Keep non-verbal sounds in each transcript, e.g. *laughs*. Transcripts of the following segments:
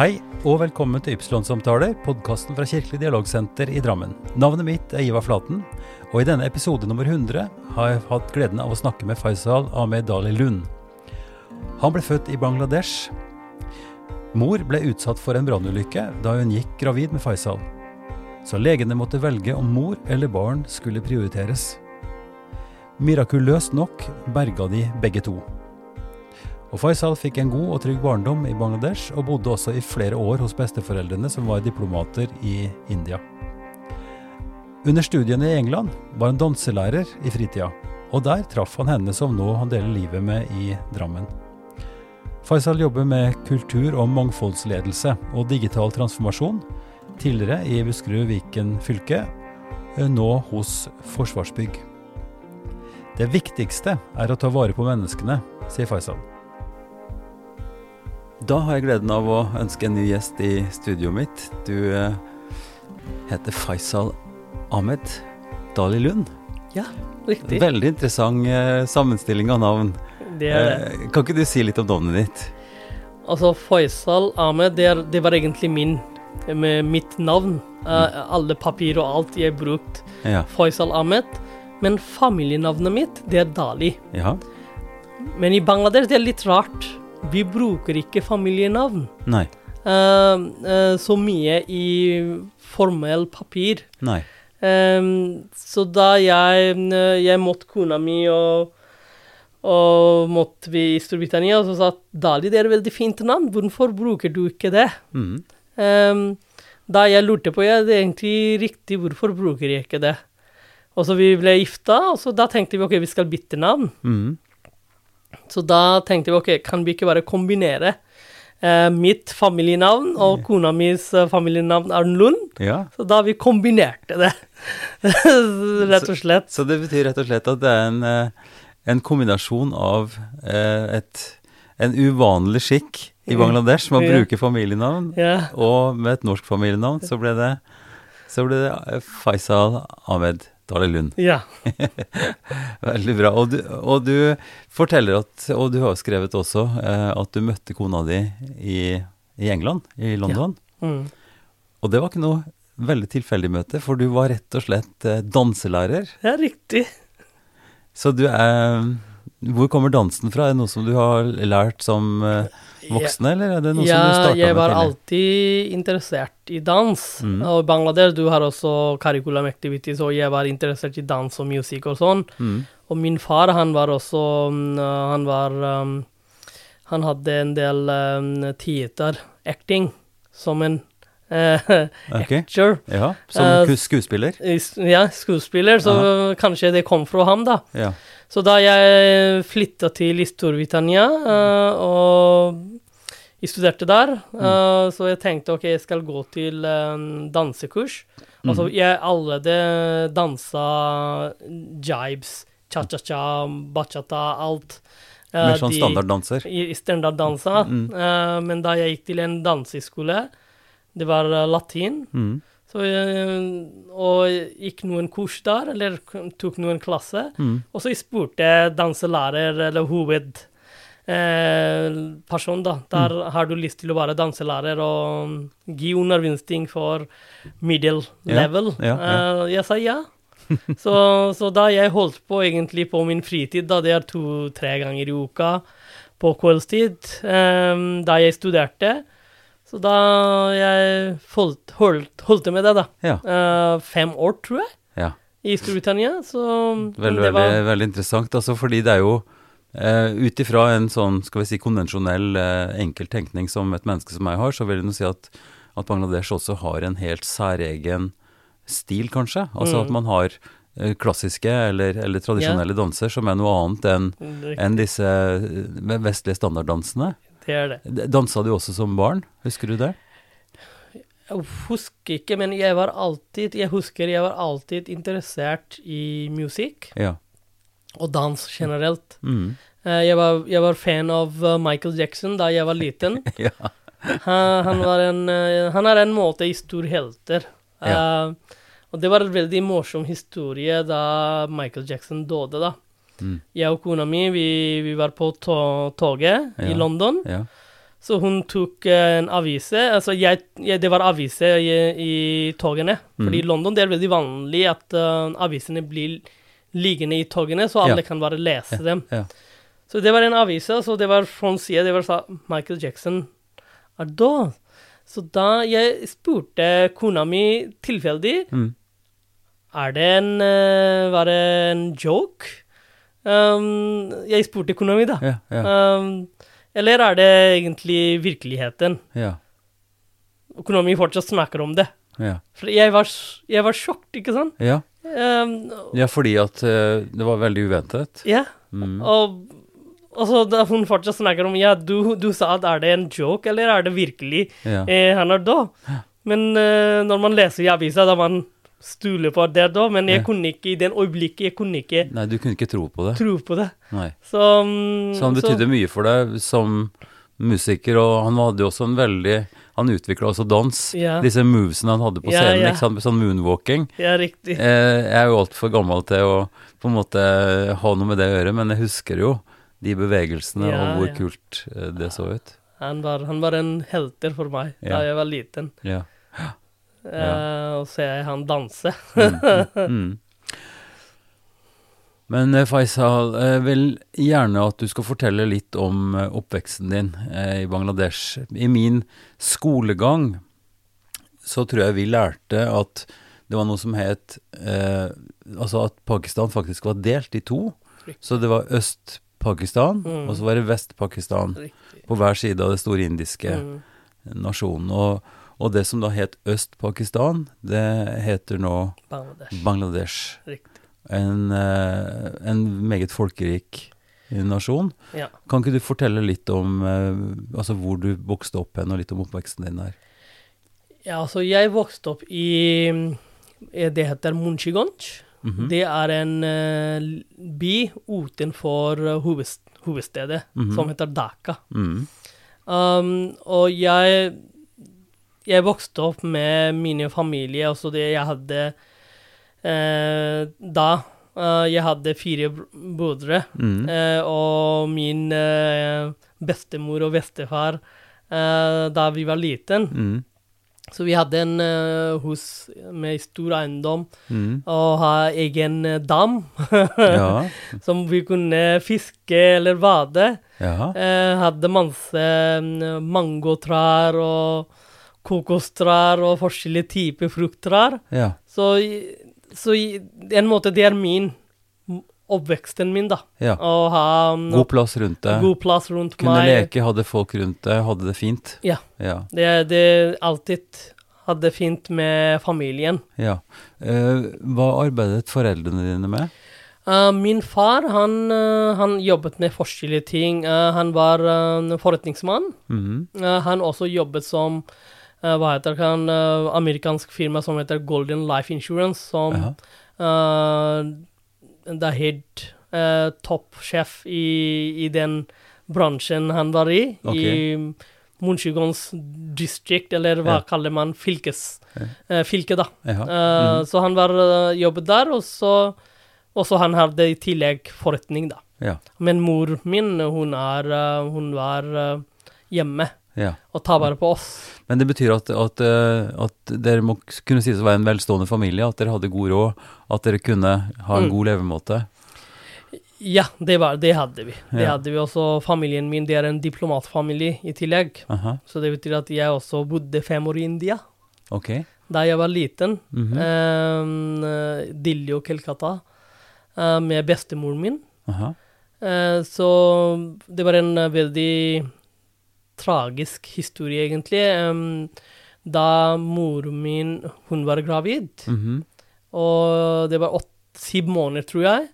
Hei og velkommen til Ypsilon-samtaler, podkasten fra Kirkelig dialogsenter i Drammen. Navnet mitt er Ivar Flaten, og i denne episode nummer 100 har jeg hatt gleden av å snakke med Faisal Ahmed Dali Lund. Han ble født i Bangladesh. Mor ble utsatt for en brannulykke da hun gikk gravid med Faisal. Så legene måtte velge om mor eller barn skulle prioriteres. Mirakuløst nok berga de begge to. Og Faisal fikk en god og trygg barndom i Bangladesh, og bodde også i flere år hos besteforeldrene, som var diplomater i India. Under studiene i England var han danselærer i fritida, og der traff han henne som nå han deler livet med i Drammen. Faisal jobber med kultur- og mangfoldsledelse og digital transformasjon, tidligere i Buskerud Viken fylke, nå hos Forsvarsbygg. Det viktigste er å ta vare på menneskene, sier Faisal. Da har jeg gleden av å ønske en ny gjest i studioet mitt. Du eh, heter Faisal Ahmed Dali Lund. Ja, riktig. Veldig interessant eh, sammenstilling av navn. Det er det. Eh, kan ikke du si litt om navnet ditt? Altså, Faisal Ahmed, det, er, det var egentlig min, med mitt navn. Eh, alle papir og alt jeg brukte. Ja. Faisal Ahmed. Men familienavnet mitt, det er Dali. ja. Men i Bangladesh det er litt rart. Vi bruker ikke familienavn Nei. Uh, uh, så mye i formell papir. Nei. Um, så da jeg, eh, jeg måtte kona mi og, og måtte vi i Storbritannia, så sa Dali det er et veldig fint navn, hvorfor bruker du ikke det? Mm. Um, da jeg lurte på ja, det er egentlig riktig, hvorfor bruker jeg ikke det? Og så vi ble gifta, og så da tenkte vi ok, vi skal bytte navn. Mm. Så da tenkte vi ok, kan vi ikke bare kombinere eh, mitt familienavn og kona mis eh, familienavn er Lund? Ja. Så da vi kombinerte det, *laughs* rett og slett. Så det betyr rett og slett at det er en, eh, en kombinasjon av eh, et, en uvanlig skikk i Bangladesh med å bruke familienavn, Ja, og med et norsk familienavn så ble det, så ble det eh, Faisal Ahmed Dali Lund. ja. *laughs* Veldig bra. Og du, og du forteller at, og du har skrevet også, eh, at du møtte kona di i, i England, i London. Mm. Og det var ikke noe veldig tilfeldig møte, for du var rett og slett eh, danselærer. ja, riktig. Så du er Hvor kommer dansen fra? Er det noe som du har lært som voksen, voksen, eller er det noe som du Ja, starta med jeg var alltid interessert i dans. Mm. Og i Bangladesh du har også curriculum activities, og jeg var interessert i dans og musikk og sånn. Mm. Og min far, han var også mm, Han var um, Han hadde en del um, teater, acting, som en Uh, *laughs* Ok. actor. Ja, som Eh, skuespiller? Ja, skuespiller, så kanskje det kom fra ham, da. Ja. Så da jeg flytta til Storbritannia uh, og jeg studerte der, eh, så jeg tenkte ok, jeg skal gå til en dansekurs. Altså, jeg allerede dansa jibes, cha-cha-cha, bachata, alt. Eh, Mer sånn standarddanser? standarddansa. Eh, men da jeg gikk til en danseskole, det var eh, latin, Mm. Så jeg, og gikk noen kurs der, eller tok noen klasse. Mm. Og så jeg spurte danselærer, eller hovedperson, eh, da, der har du lyst til å være danselærer og gi undervisning for middle Ja, level? ja, ja. Eh, jeg sa ja. *laughs* så, så da jeg holdt på egentlig på min fritid, da det er to-tre ganger i uka på kveldstid, eh, da jeg studerte, så da jeg holdt, holdt, holdt med det da, Ja. Uh, fem år tror jeg, ja. i Storbritannia, så Veldig, det var- veldig, veldig interessant. Altså, fordi det er jo uh, ut ifra en sånn skal vi si, konvensjonell, uh, enkel tenkning som et menneske som meg har, så vil jeg nå si at, at Bangladesh også har en helt særegen stil, kanskje. Altså Mm. at man har eh, klassiske eller, eller tradisjonelle danser som er noe annet enn enn disse eh, vestlige standarddansene. Det er det. Dansa du også som barn? Husker du det? Jeg husker ikke, men jeg var alltid Jeg husker jeg var alltid interessert i musikk Ja. og dans generelt. Mm. Eh, Jeg var, jeg var fan av eh, Michael Jackson da jeg var liten. *laughs* ja. Han, han, var en, eh, han er en måte i stor helter. Eh, og det var en veldig morsom historie da Michael Jackson døde, da. Mm. Jeg og kona mi, vi, vi var på to toget Ja. i London. ja. Så hun tok en avise Altså, jeg, jeg, det var avise i, i togene. Fordi i London det er veldig vanlig at uh, avisene blir liggende i togene, så alle Ja. kan bare lese dem. Ja. Så det var en avise, så det var fra sida det var sa Michael Jackson er død. Så da jeg spurte kona mi tilfeldig Mm. Er det en eh, Var det en joke? Um, jeg spurte kona mi, da. Ja, ja, Um, eller er det egentlig virkeligheten? ja, Kona mi fortsatt snakker om det. ja. For jeg var, jeg var sjokt, ikke sant? Ja, Um, ja fordi at uh, det var veldig uventet. ja. Mm. Og, og så da hun fortsatt snakker om Ja, du, du sa at er det en joke, eller er det virkelig Ja. eh, han er død? Men uh, når man leser i avisa, da man stoler på det da, men jeg Ja. kunne ikke i den øyeblikket jeg kunne ikke Nei, du kunne ikke tro på det. tro på det. Nei. Så, um, Så han betydde mye for deg som musiker, og han hadde jo også en veldig Han utvikla også dans. Ja. Disse movesene han hadde på Ja, scenen, ikke sant? sånn moonwalking. Ja, riktig. Eh, jeg er jo altfor gammel til å på en måte ha noe med det å gjøre, men jeg husker jo de bevegelsene og hvor kult eh, det så ut. Han var, han var en helter for meg da jeg var liten. Ja. Eh, og se han danse. Mm. Men eh, Faisal, jeg vil gjerne at du skal fortelle litt om eh, oppveksten din eh, i Bangladesh. I min skolegang så tror jeg vi lærte at det var noe som het eh, Altså at Pakistan faktisk var delt i to. Riktig. Så det var Øst-Pakistan, Mm. og så var det Vest-Pakistan på hver side av det store indiske Mm. nasjonen. Og, og det som da het Øst-Pakistan, det heter nå Bangladesh. Bangladesh. Riktig. En, eh, en meget folkerik nasjon. Ja. Kan ikke du fortelle litt om eh, altså hvor du vokste opp hen, og litt om oppveksten din der? ja, altså jeg vokste opp i eh, Det heter Munchigonj. -hmm. Det er en by utenfor hovedst hovedstedet, Mhm. som heter Dhaka. Mm. Um, og jeg Jeg vokste opp med min familie, altså det jeg hadde eh, Da eh, Jeg hadde fire br- brødre, Mm. eh, og min eh, bestemor og bestefar eh, da vi var liten. Mm. Så vi hadde en eh, hus med stor eiendom Mm. og ha egen dam *laughs* Ja. som vi kunne fiske eller bade. ja. Hadde masse mm, mangotrær og kokostrær og forskjellige typer frukttrær. ja. Så, så i en måte det er min oppveksten min, da. ja. Ha um, God plass rundt deg. god plass rundt Kunne meg. leke, hadde folk rundt deg, hadde det fint. Ja. Ja. Det, det alltid hadde det fint med familien. ja. Uh, hva arbeidet foreldrene dine med? Uh, min far, han, uh, han jobbet med forskjellige ting. Uh, han var forretningsmann. Mhm. Eh, han også jobbet som hva heter det, han, eh, amerikansk firma som heter Golden Life Insurance, som Ja. uh, the head uh, toppsjef i, i den bransjen han var i, Okay. i Munchigons district, eller hva Ja. kaller man fylkes, eh, fylke, da. Ja. Mm -hmm. uh, Så han var uh, jobbet der, og så og så han hadde i tillegg forretning, da. Ja. Men mor min, hun, er, eh, hun var eh, hjemme ja. og ta vare på oss. Men det betyr at, at, eh, at dere må kunne sies å være en velstående familie, at dere hadde god råd, at dere kunne ha en Mm. god levemåte. Ja, det, var, det hadde vi. Det Ja. hadde vi også. Familien min det er en diplomatfamilie i tillegg. Aha, Så det betyr at jeg også bodde fem år i India Okay. da jeg var liten. Mhm. eh, Delhi og Kelkata eh, med bestemoren min. Aha. Eh, så det var en veldig tragisk historie, egentlig. Um, da moren min hun var gravid, Mhm. og det var åtte, syv måneder, tror jeg,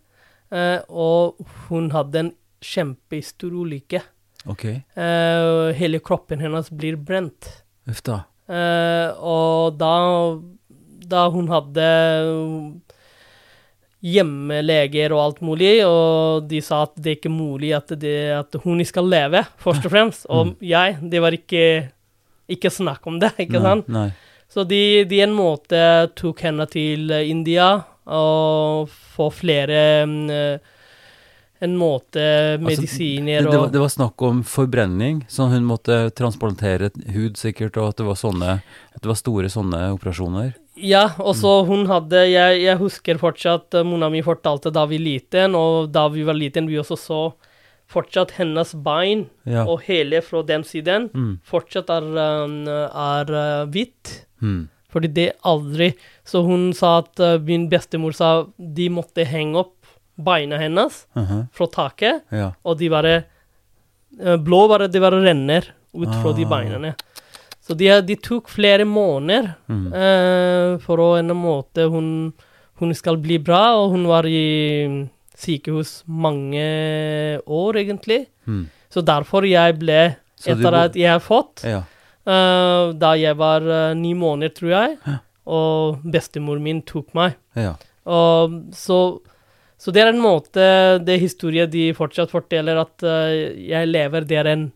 uh, og hun hadde en kjempestor ulykke. Ok. Uh, hele kroppen hennes blir brent. Uff da. Uh, og da, da hun hadde hjemmeleger og alt mulig, og de sa at det er ikke mulig at, det, at hun skal leve, først og fremst. Og jeg, det var ikke, ikke snakk om det, ikke nei, sant? Nei. Så de, de en måte tok henne til India og få flere mm, en måte medisiner Altså, det, det, var, det var snakk om forbrenning, så hun måtte transplantere hud sikkert, og at det var sånne At det var store sånne operasjoner. Ja, og så Mm. hun hadde jeg, jeg husker fortsatt uh, Mona mi fortalte da vi liten, og da vi var liten, vi også så fortsatt hennes bein Ja. og hele fra den siden Mm. fortsatt er, um, er uh, hvitt. Mm. Fordi det aldri Så hun sa at uh, min bestemor sa de måtte henge opp beina hennes Mhm. fra taket, Ja. og de bare uh, Blå bare de bare renner ut fra de Ah. beina. Så de, de tok flere måneder Mm. uh, for å en måte hun, hun skal bli bra, og hun var i sykehus mange år, egentlig. Mm. Så derfor jeg ble, Så etter at jeg har fått, Ja. uh, da jeg var uh, ni måneder, tror jeg, Ja. og bestemor min tok meg. ja. Så, så det er en måte, det historien de fortsatt forteller, at jeg lever, det er en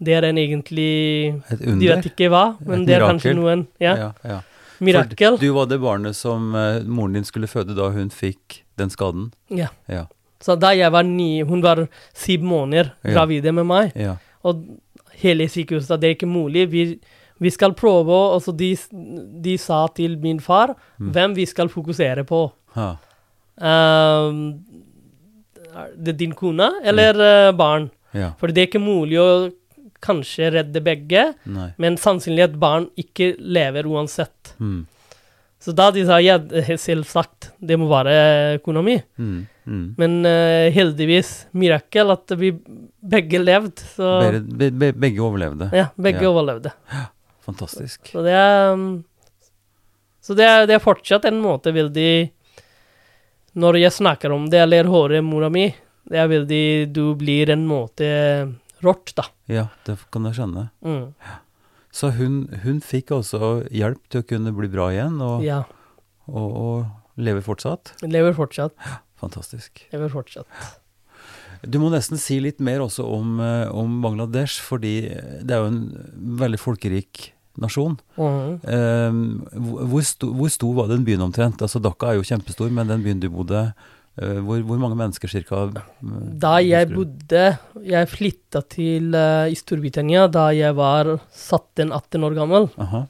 det er en egentlig Et De under. vet ikke hva, men Et det er mirakel. kanskje noen ja, ja, ja. mirakel. For du var det barnet som uh, moren din skulle føde da hun fikk den skaden? Ja. Ja. Så da jeg var ni, hun var syv måneder gravide med meg, Ja. og hele sykehuset, det er ikke mulig. Vi, vi skal prøve, og så de, de sa til min far Mm. hvem vi skal fokusere på. Ha. det er din kone eller mm. barn? Ja. For det er ikke mulig å kanskje redde begge, Nei. men sannsynlig at barn ikke lever uansett. Mm. Så da de sa ja, selvsagt, det må være kona mi. Mm. Mm. Men uh, heldigvis mirakel at vi begge levde. Så Begge, be, be, begge overlevde. ja, begge Ja. overlevde. *gasps* Fantastisk. Så det er um, Så det er, det er fortsatt en måte veldig Når jeg snakker om det, eller hører mora mi, det er veldig Du blir en måte rått, da. Ja, det kan jeg skjønne. Mm. Så hun, hun fikk altså hjelp til å kunne bli bra igjen, og, Ja. og, og lever fortsatt? Lever fortsatt. Fantastisk. Lever fortsatt. Du må nesten si litt mer også om, eh, om Bangladesh, fordi det er jo en veldig folkerik nasjon. Mm. Um, hvor, sto, hvor stor var den byen omtrent? Altså Dhaka er jo kjempestor, men den byen du bodde, hvor, hvor mange mennesker cirka? eh, Da jeg bodde Jeg flytta til uh, i Storbritannia da jeg var 17-18 år gammel. Aha.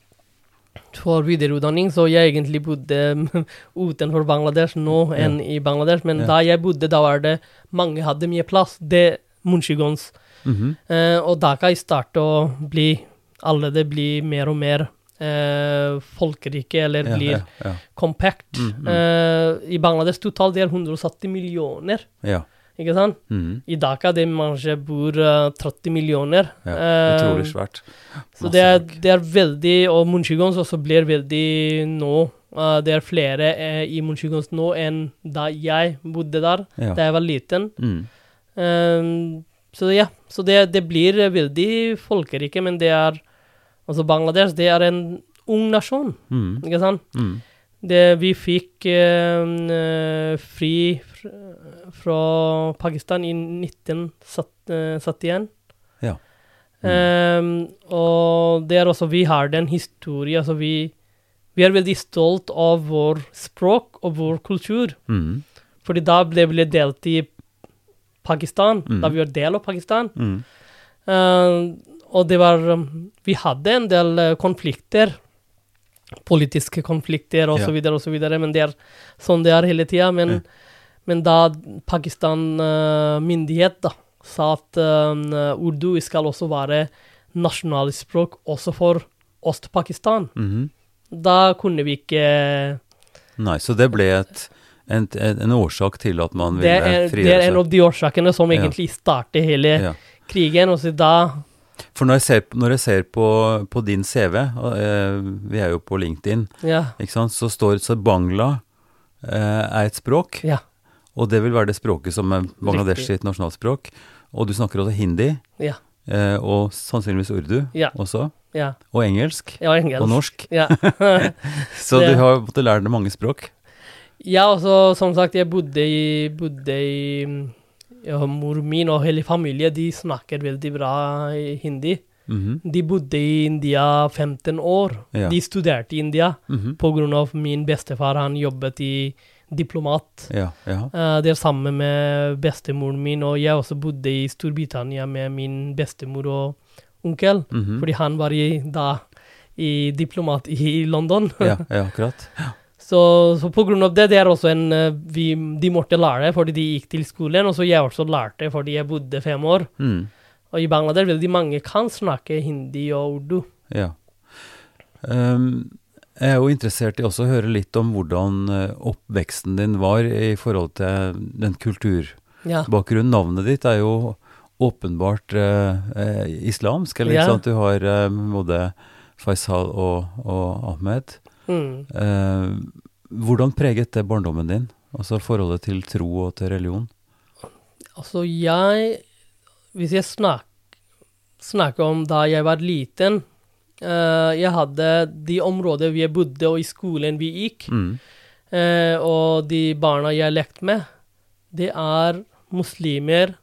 for videreutdanning, så jeg egentlig bodde *laughs* utenfor Bangladesh nå Ja. enn i Bangladesh. Men Ja. da jeg bodde, da var det mange hadde mye plass. Det Munchigons. Mm -hmm. uh, og jeg starte å bli allerede blir mer og mer eh, folkerike, eller blir ja, ja. compact. Mm, mm. Eh, I Bangladesh totalt det er 170 millioner, ja. ikke sant? Mm. I Dhaka det kanskje bor uh, 30 millioner. ja. Eh, Utrolig svært. så det er, det er veldig Og Munchigons også blir veldig nå Uh, Det er flere uh, i Munchigons nå enn da jeg bodde der, Ja. da jeg var liten. Mm. Um, så ja, så det, det blir eh, veldig folkerike, men det er Altså Bangladesh, det er en ung nasjon, Mm. ikke sant? Mm. Det, vi fikk eh, eh, fri fr- fra Pakistan i 1971. Ja. Ehm, og det er også Vi har den historien. altså vi, vi er veldig stolt av vår språk og vår kultur. Mm. Fordi da ble vi delt i Pakistan, Mm. da vi var del av Pakistan. Mm. Ehm, og det var um, Vi hadde en del eh, konflikter. Politiske konflikter og Ja. så videre og så videre, men det er sånn det er hele tida. Men, mm. men da Pakistan-myndighet da sa at um, urdu skal også være nasjonalspråk også for Øst-Pakistan, Mhm. da kunne vi ikke Nei, så det ble et, en, en årsak til at man ville frigjøre seg. det er en av de årsakene som egentlig startet hele Ja. krigen. Og så da For når jeg ser, når jeg ser på, på din CV, eh, vi er jo på LinkedIn, Ja. så står det at Bangla eh, er et språk, Ja. og det vil være det språket som er Bangladesh sitt nasjonalspråk. Og du snakker også hindi, Ja. eh, og sannsynligvis urdu Ja. også, Ja. og engelsk, ja engelsk. og norsk. Ja. *laughs* *laughs* Så du har måttet lære deg mange språk. ja, og som sagt, jeg bodde i, bodde i ja, Mor min og hele familien de snakker veldig bra hindi. hindi. -hmm. De bodde i India 15 år. Ja. De studerte i India mm på grunn av min bestefar. Han jobbet i diplomat. Ja, ja. Uh, det er sammen med bestemoren min, og jeg også bodde i Storbritannia med min bestemor og onkel, mhm. fordi han var i, da i diplomat i London. ja, ja, *laughs* akkurat. Så, så på grunn av det, det er også en eh, vi, De måtte lære fordi de gikk til skolen, og så jeg også lærte fordi jeg bodde fem år. Mm. Og i Bangladesh veldig mange kan snakke hindi og urdu. Ja. Um, jeg er jo interessert i også å høre litt om hvordan eh, oppveksten din var i forhold til den kulturbakgrunnen. Ja. Navnet ditt er jo åpenbart eh, eh, islamsk, eller ikke Ja. sant? Du har eh, både Faisal og, og Ahmed. Mm. Eh, hvordan preget det barndommen din? Altså forholdet til tro og til religion? Altså, jeg Hvis jeg snak, snakker om da jeg var liten eh, Jeg hadde de områder vi bodde, og i skolen vi gikk, Mm. eh, og de barna jeg lekte med, det er muslimer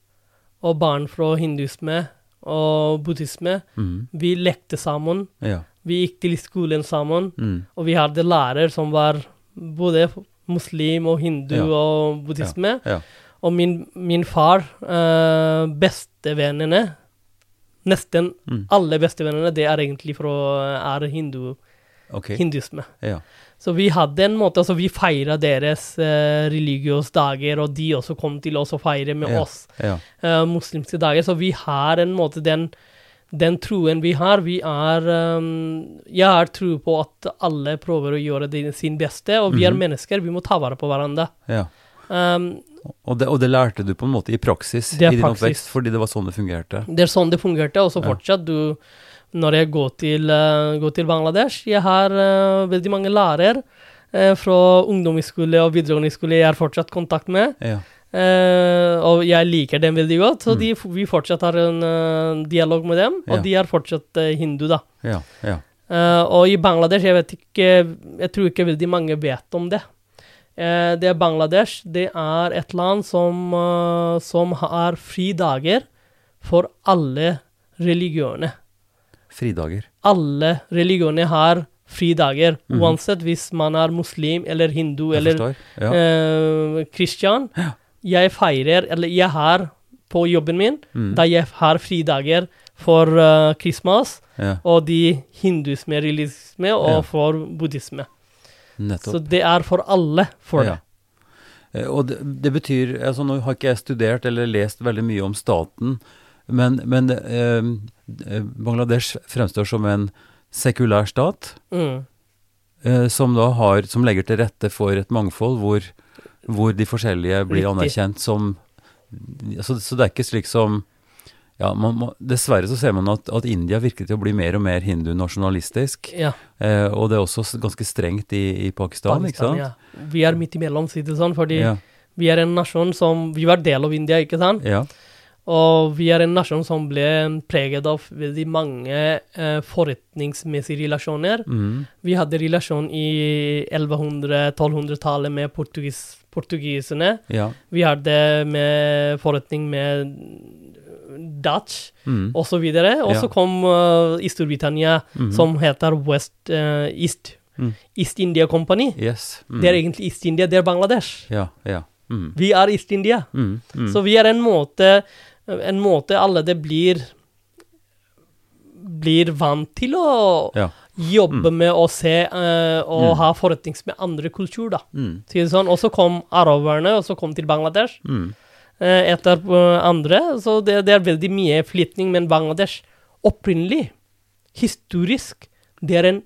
og barn fra hindusme og buddhisme. Mm. Vi lekte sammen. Ja. Vi gikk til skolen sammen. Mm. Og vi hadde lærer som var både muslim og hindu Ja. og buddhisme. Ja. Og min, min far, eh, bestevennene Nesten Mm. alle bestevennene, det er egentlig fra er hindu, okay. hindusme. Ja. Så vi hadde en måte, altså vi feira deres eh, religiøse dager, og de også kom til oss og feire med Ja. oss Ja. eh, muslimske dager. Så vi har en måte den, den troen vi har. Vi er um, Jeg har tro på at alle prøver å gjøre det sin beste, og vi er Mhm. mennesker. Vi må ta vare på hverandre. ja. Um, Og det, og det lærte du på en måte i praksis i din praksis. oppvekst, fordi det var sånn det fungerte? det er sånn det fungerte, og så fortsatt. Du, når jeg går til, uh, går til Bangladesh Jeg har uh, veldig mange lærere uh, fra ungdomsskole og videregående skole jeg har fortsatt kontakt med. Ja. Eh, og jeg liker dem veldig godt, så Mm. de, vi fortsatt har en uh, dialog med dem. Og Ja. de er fortsatt uh, hindu, da. Ja. Ja. Og i Bangladesh, jeg vet ikke Jeg tror ikke veldig mange vet om det. Det er Bangladesh. Det er et land som, som har fridager for alle religioner. Fridager. Alle religioner har fridager, Mhm. uansett hvis man er muslim eller hindu eller kristian. Ja. Jeg feirer, eller jeg har på jobben min, Mm. da jeg har fridager for uh, Christmas ja. og de hinduisme, realisme og Ja. for buddhisme. Nettopp. Så det er for alle for Ja. det. Eh, Og det, det betyr altså Nå har ikke jeg studert eller lest veldig mye om staten, men, men eh, eh, Bangladesh fremstår som en sekulær stat, Mm. eh, som da har Som legger til rette for et mangfold hvor, hvor de forskjellige blir anerkjent som altså, Så det er ikke slik som ja, man, må- Dessverre så ser man at, at India virker til å bli mer og mer hindunasjonalistisk. Ja. Eh, og det er også ganske strengt i, i Pakistan, ikke sant? ja. Vi er midt imellom, si det sånn, fordi Ja, vi er en nasjon som Vi var del av India, ikke sant? ja, Og vi er en nasjon som ble preget av veldig mange eh, forretningsmessige relasjoner. mm, Vi hadde relasjon i 1100-1200-tallet med portugis, portugiserne. ja. Vi hadde med forretning med Dutch Mm, og så videre. Og Ja. så kom uh, i Storbritannia, mhm. som heter West uh, East. Mm. East India Company. Yes. Mm. Det er egentlig East India, det er Bangladesh. Ja, ja. Mm. Vi er East India. Mm. Mm. Så vi er en måte En måte alle det blir Blir vant til å Ja. Jobbe med å se uh, og Mm. ha forretnings med andre kultur, da. Mm. Sånn. Og så kom araberne, og så kom til Bangladesh Mm. eh, etter eh, andre. Så det, det er veldig mye flytning, men Bangladesh opprinnelig, historisk, det er en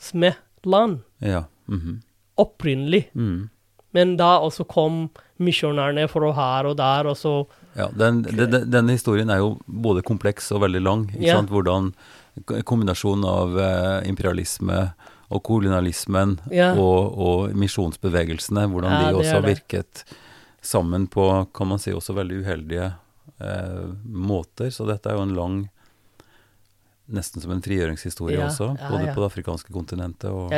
hindusme-land. Ja. -hmm. Opprinnelig. Mm. Men da også kom misjonærene fra her og der, og så Ja, den, den, den- historien er jo både kompleks og veldig lang. Ikke Ja. sant? Hvordan k- kombinasjonen av eh, imperialisme og kolonialismen Ja. og, og misjonsbevegelsene, hvordan Ja, de også har virket sammen på, kan man si, også veldig uheldige eh, måter. Så dette er jo en lang Nesten som en frigjøringshistorie Ja, også, både på det afrikanske kontinentet og,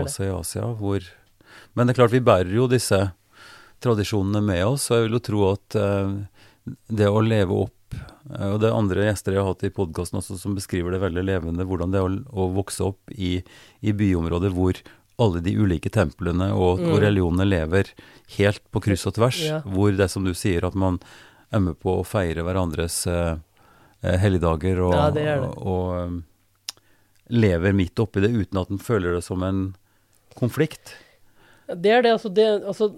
og også i Asia, hvor Men det er klart, vi bærer jo disse tradisjonene med oss, og jeg vil jo tro at eh, det å leve opp Og det er andre gjester jeg har hatt i podkasten også som beskriver det veldig levende, hvordan det er å, vokse opp i, i byområder hvor alle de ulike templene og, og Mm. religionene lever helt på kryss og tvers, Ja. hvor det er som du sier, at man er med på å feire hverandres eh, eh, helligdager og, Ja, det det. og, og um, lever midt oppi det uten at en føler det som en konflikt. Det er det, altså. Det, altså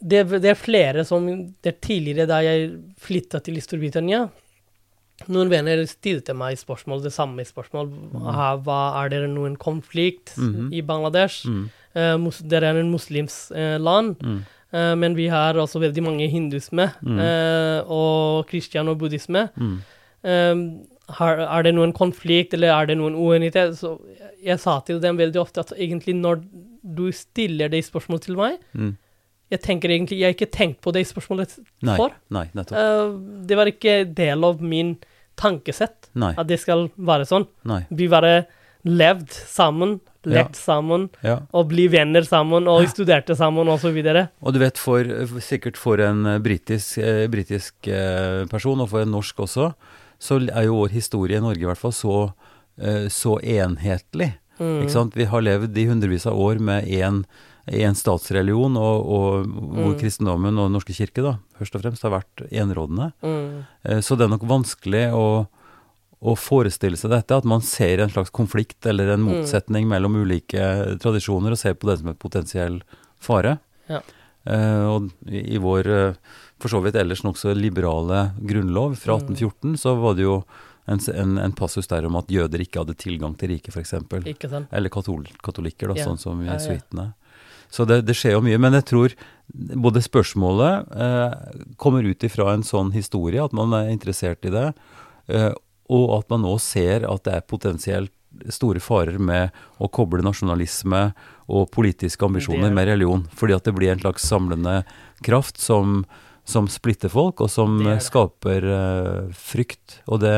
det, det er flere som Det er tidligere da jeg flytta til Storbritannia. Noen venner stilte meg spørsmål, det samme spørsmål. Hva, er det noen konflikt Mhm. i Bangladesh? Mm, Uh, mus, det er en muslims uh, land, mm, uh, men vi har også veldig mange hindusme Mm. eh, og kristian og buddhisme. mm, har, er det noen konflikt, eller er det noen uenighet? Så jeg, sa til dem veldig ofte at egentlig når du stiller det spørsmål til meg, mm. Jeg tenker egentlig, jeg har ikke tenkt på de spørsmålet Nei, for. nei, nettopp. Uh, det var ikke del av min tankesett Nei, at det skal være sånn. nei. Vi bare levd sammen, lekt sammen, Ja. og bli venner sammen, og studerte sammen, og så. Og du vet, for, sikkert for en eh, britisk, eh, britisk eh, person, og for en norsk også, så er jo vår historie i Norge i hvert fall så, eh, så enhetlig. Mm. Ikke sant? Vi har levd i hundrevis av år med én en statsreligion, og, og hvor Mm. kristendommen og Den norske kirke da, først og fremst har vært enerådende. Mm. Eh, Så det er nok vanskelig å, å forestille seg dette, at man ser en slags konflikt eller en Mm. motsetning mellom ulike tradisjoner, og ser på det som en potensiell fare. Ja. Eh, og i, i vår eh, for så vidt ellers nokså liberale grunnlov fra Mm. 1814, så var det jo en, en, en passus der om at jøder ikke hadde tilgang til riket, f.eks. Eller katol katolikker, da, Ja. sånn som jesuittene. Så det, det skjer jo mye. Men jeg tror både spørsmålet eh, kommer ut ifra en sånn historie, at man er interessert i det, eh, og at man nå ser at det er potensielt store farer med å koble nasjonalisme og politiske ambisjoner er- med religion. Fordi at det blir en slags samlende kraft som, som splitter folk, og som Det det. skaper eh, frykt. Og det,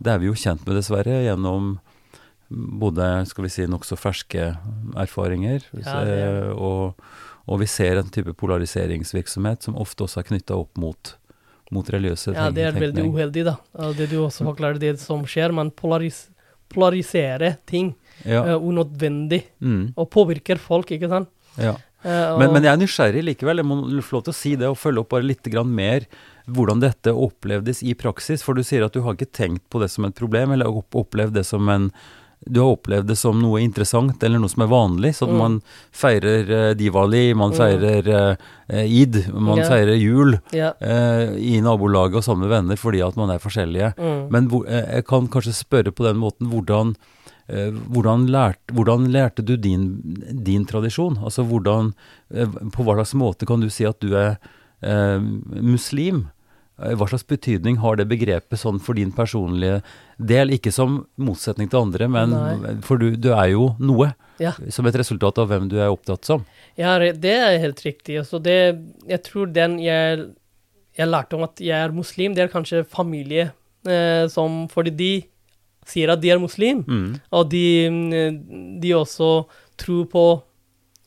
det er vi jo kjent med, dessverre, gjennom både skal vi si, nokså ferske erfaringer. Ja, er eh, og, og vi ser en type polariseringsvirksomhet som ofte også er knytta opp mot, mot religiøse Ja, det er veldig uheldig, da. Det du også forklarer, det som skjer. Man polaris polariserer ting Ja, uh, unødvendig, mm, og påvirker folk, ikke sant? ja. Uh, Men, men jeg er nysgjerrig likevel, jeg må få lov til å si det og følge opp bare litt grann mer hvordan dette opplevdes i praksis. For du sier at du har ikke tenkt på det som et problem, eller opp- opplevd det som en du har opplevd det som noe interessant eller noe som er vanlig, at Mm. man feirer uh, Diwali, man Mm. feirer uh, id, man Ja. feirer jul ja. uh, i nabolaget og sammen med venner fordi at man er forskjellige. Mm. Men hvor, eh, jeg kan kanskje spørre på den måten hvordan, eh, hvordan, lærte, hvordan lærte du din, din tradisjon? Altså hvordan, eh, på hva slags måte kan du si at du er eh, muslim? Eh, Hva slags betydning har det begrepet sånn for din personlige del? Ikke som motsetning til andre, men Nei. for du, du er jo noe. Ja. Som et resultat av hvem du er opptatt som. Ja, det er helt riktig. Altså det, jeg tror den jeg, jeg lærte om at jeg er muslim, det er kanskje familie eh, som Fordi de sier at de er muslim, Mm. og de, mm, de også tror på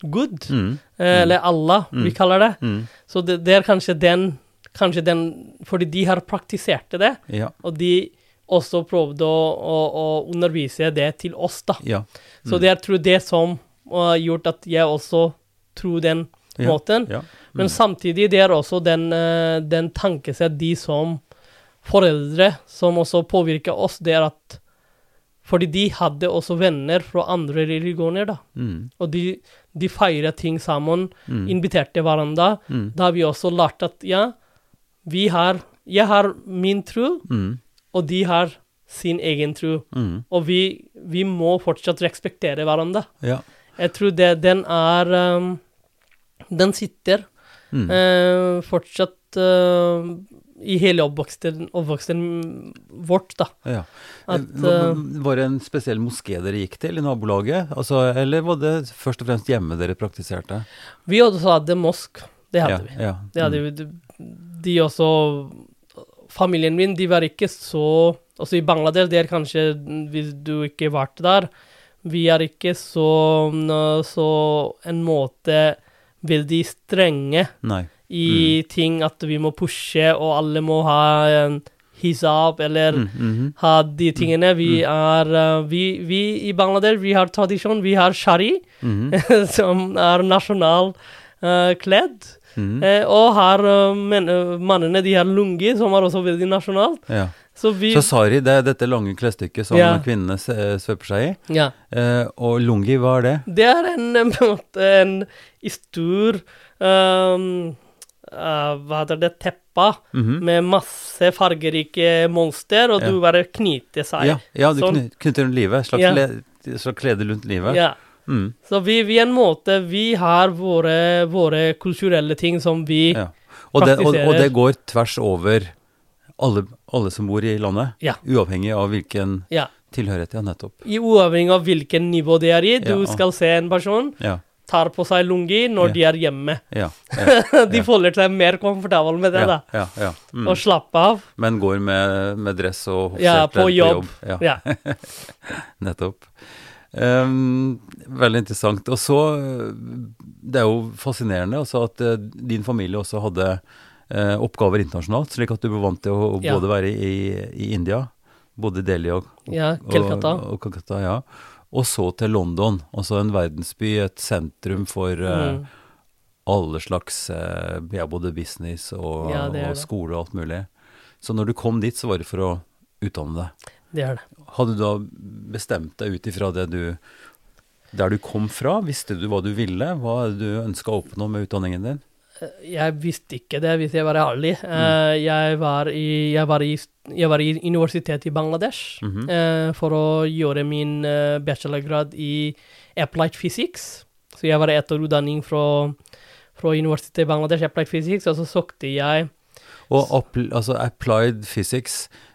Gud, Mm. eh, eller Allah, vi Mm. kaller det. Mm. Så det, det er kanskje den, kanskje den Fordi de har praktisert det, Ja. og de også prøvde å, å, å undervise det til oss, da. Ja. Så Mm. det er tror det som har gjort at jeg også tror den måten. ja. Men Mm. samtidig det er også den, eh, den tankesett de som foreldre som også påvirker oss, det er at fordi de hadde også venner fra andre religioner, da. Mm. Og de, de feiret ting sammen, Mm. inviterte hverandre. Mm. Da har vi også lært at ja, vi har Jeg har min tro, Mm. og de har sin egen tro. Mm. Og vi, vi må fortsatt respektere hverandre. Ja. Jeg tror det, den er um, Den sitter Mm. uh, fortsatt uh, i hele oppvoksten, oppvoksten vårt, da. Ja. At, Eh, var det en spesiell moské dere gikk til i nabolaget? Altså, eller var det først og fremst hjemme dere praktiserte? vi også hadde mosk. Det hadde ja, vi. Ja. Det hadde vi. De- også Familien min, de var ikke så Altså i Bangladesh, det er kanskje Hvis du ikke har vært der Vi er ikke så Så en måte veldig strenge Nei. i ting at vi må pushe, og alle må ha en hijab eller Mm, mhm. ha de tingene. Vi er eh, vi, vi i Bangladesh, vi har tradisjon. Vi har shari, -hmm. *laughs* som er nasjonal uh, kledd. Mhm. Eh, og har eh, men, eh, mannene, de har lungi, som er også veldig nasjonalt. Ja. Så vi Så sari, det er dette lange klesstykket som Ja. kvinnene svøper seg i. Ja. Eh, og lungi, hva er det? Det er en, eh, en en stor um, uh, Hva heter det? Teppa Mhm. med masse fargerike monster, og Ja. du bare knyter seg. Ja, ja, du Sånn. knyter rundt livet. Slags, Ja. slags klede rundt livet. Ja. Mm. Så vi, vi en måte Vi har våre, våre kulturelle ting som vi Ja. Og, det, og, og det går tvers over alle, alle som bor i landet, Ja. uavhengig av hvilken Ja. tilhørighet. Ja, nettopp. I uavhengig av hvilken nivå de er i. Du skal se en person tar på seg lungi når de er hjemme. ja, *laughs* de føler seg mer komfortable med det, da. ja, ja. Mm. Og slappe av. Men går med, med dress og Ja, jobb. på jobb. Ja, Ja. *laughs* nettopp. Ehm, veldig interessant. Og så Det er jo fascinerende at uh, din familie også hadde uh, oppgaver internasjonalt, slik at du ble vant til å, å Ja. både være i, i India, både i Delhi og, Ja, Calcutta. og, og Calcutta, ja. Og så til London, altså en verdensby, et sentrum for uh, Mm. alle slags ja, både business og, Ja, og skole og alt mulig. Så når du kom dit, så var det for å utdanne deg. Det er det. Hadde du da bestemt deg ut ifra det du Der du kom fra? Visste du hva du ville? Hva du ønska å oppnå med utdanningen din? Jeg visste ikke det, hvis jeg var ærlig. Mm. Eh, jeg, var i, jeg, var i, jeg var i universitetet i Bangladesh mm -hmm. for å gjøre min eh, bachelorgrad i applied physics. Så jeg var etterutdanning fra, fra universitetet i Bangladesh, applied physics, og så søkte jeg Og apl altså applied physics, eh,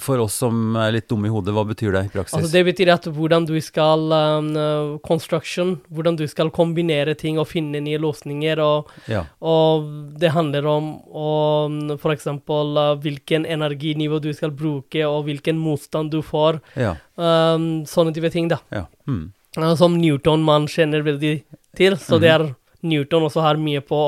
for oss som er litt dumme i hodet, hva betyr det i praksis? Altså det betyr at hvordan du skal um, uh, Construction, hvordan du skal kombinere ting og finne nye løsninger. Og, ja. og det handler om, om f.eks. Uh, hvilken energinivå du skal bruke, og hvilken motstand du får. Ja. Um, sånne type ting, da. ja. Mm. Som Newton man kjenner veldig til. Så det er Newton også har mye på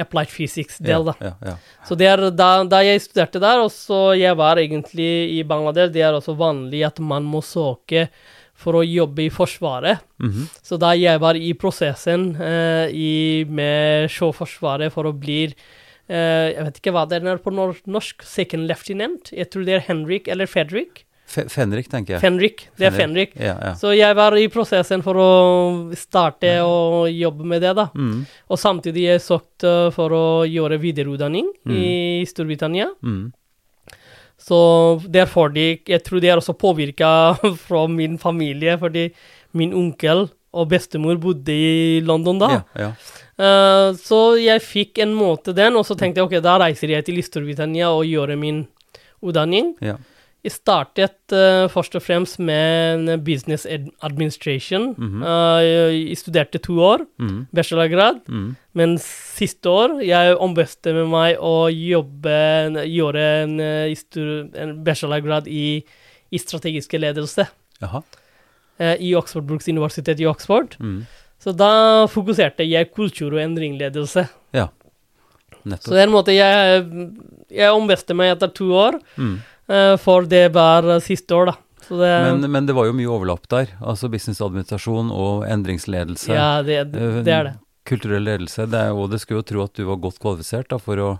applied physics-del. Ja, ja, ja. Så det er da, da jeg studerte der, og så jeg var egentlig i Bangladesh, det er også vanlig at man må søke for å jobbe i Forsvaret. Mhm. Så da jeg var i prosessen eh, i, med Sjøforsvaret for å bli eh, Jeg vet ikke hva det er på norsk. Second lieutenant. Jeg tror det er Henrik eller Fredrik. Fe Fenrik, tenker jeg. Fenrik. Det er Fenrik. Ja, ja. Så jeg var i prosessen for å starte å jobbe med det, da. Mm. Og samtidig jeg søkte for å gjøre videreutdanning i Storbritannia. Mm. Så derfor de, jeg tror det er også påvirka *laughs* fra min familie, fordi min onkel og bestemor bodde i London da. Ja, ja. Uh, så jeg fikk en måte den, og så tenkte jeg ok, da reiser jeg til Storbritannia og gjør min utdanning. ja. Jeg startet uh, først og fremst med business Mm administration. uh, jeg studerte to år, Mm. bachelorgrad. Mm. Men siste år jeg ombestemte meg å jobbe, gjøre en, eh, en bachelorgrad i, i strategiske ledelse Jaha. eh, i Oxford Brooks Universitet i Oxford. Mm. Så da fokuserte jeg kultur- og endringledelse. Ja. nettopp. Så det er en måte jeg, jeg ombestemte meg etter to år, Mm. Eh, for det var eh, siste år, da. Så det, Men, men det var jo mye overlapp der. Altså businessadministrasjon og endringsledelse. ja, det, Eh, det er det. Kulturell ledelse. Det er, og det skulle jo tro at du var godt kvalifisert da, for å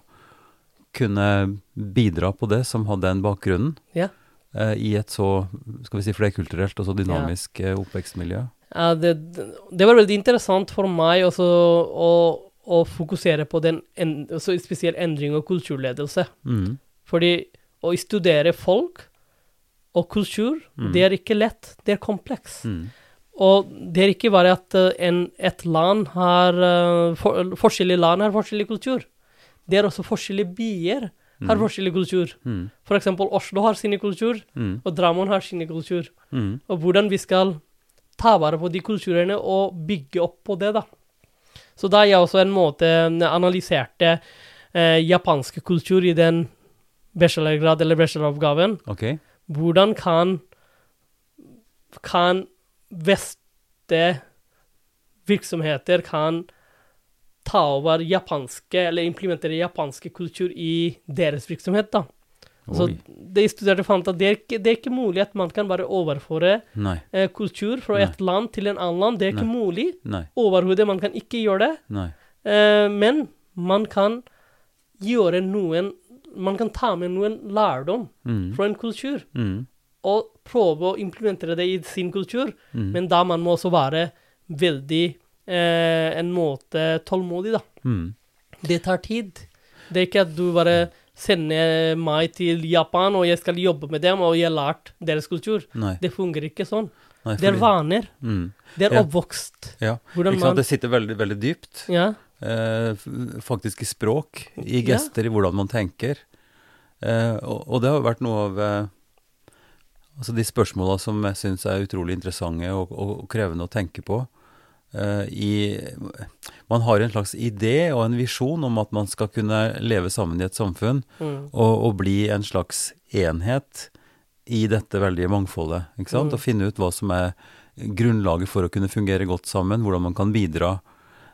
kunne bidra på det, som hadde den bakgrunnen. Ja. I et så skal vi si, flerkulturelt og så dynamisk ja. oppvekstmiljø. Ja, det, det var veldig interessant for meg også å, å fokusere på den en, så spesielt endring og kulturledelse. Mm. Fordi å studere folk og kultur, det er ikke lett. Det er kompleks. Mm. Og det er ikke bare at eh, en, et land har eh, for, Forskjellige land har forskjellig kultur. Det er også forskjellige byer har forskjellig kultur. Mm. For eksempel Oslo har sine kultur, Mm. og Drammen har sine kultur. Mm. Og hvordan vi skal ta vare på de kulturene og bygge opp på det, da. Så da jeg også en måte analyserte eh, japansk kultur i den bachelorgrad eller bacheloroppgaven. Okay. Hvordan kan kan veste virksomheter kan ta over japanske, eller implementere japanske kultur i deres virksomhet, da. Så de studerte fant at det er, ikke, det er ikke mulig at man kan bare overføre eh, kultur fra Nei. et land til en annen land. Det er ikke mulig. Nei. Overhodet. Man kan ikke gjøre det. Eh, men man kan gjøre noen Man kan ta med noen lærdom Mm. fra en kultur Mm. og prøve å implementere det i sin kultur. Mm. Men da man må også være veldig eh, en måte tålmodig, da. Mm. Det tar tid. Det er ikke at du bare sender meg til Japan, og jeg skal jobbe med dem, og jeg har lært deres kultur. Nei. Det fungerer ikke sånn. Nei, Det er vaner. Mm. Det er Ja. oppvokst. Ja. Hvordan Ikke sant? man Det sitter veldig, veldig dypt. Ja. Eh, faktisk i språk, i Ja. gester, i hvordan man tenker. Eh, og, og det har vært noe av eh, altså de spørsmåla som jeg syns er utrolig interessante og, og, krevende å tenke på. Eh, i, man har en slags idé og en visjon om at man skal kunne leve sammen i et samfunn Mm. og, og bli en slags enhet i dette veldige mangfoldet. ikke sant? Mm. Og finne ut hva som er grunnlaget for å kunne fungere godt sammen, hvordan man kan bidra.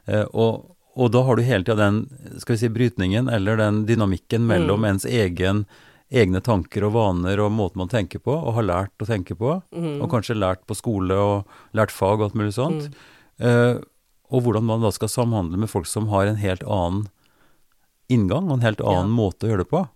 Eh, og, og da har du hele tida den skal vi si, brytningen, eller den dynamikken mellom Mm. ens egen, egne tanker og vaner og måten man tenker på, og har lært å tenke på, Mm. og kanskje lært på skole og lært fag og alt mulig sånt. Mm. Eh, og hvordan man da skal samhandle med folk som har en helt annen inngang og en helt annen Ja. måte å gjøre det på.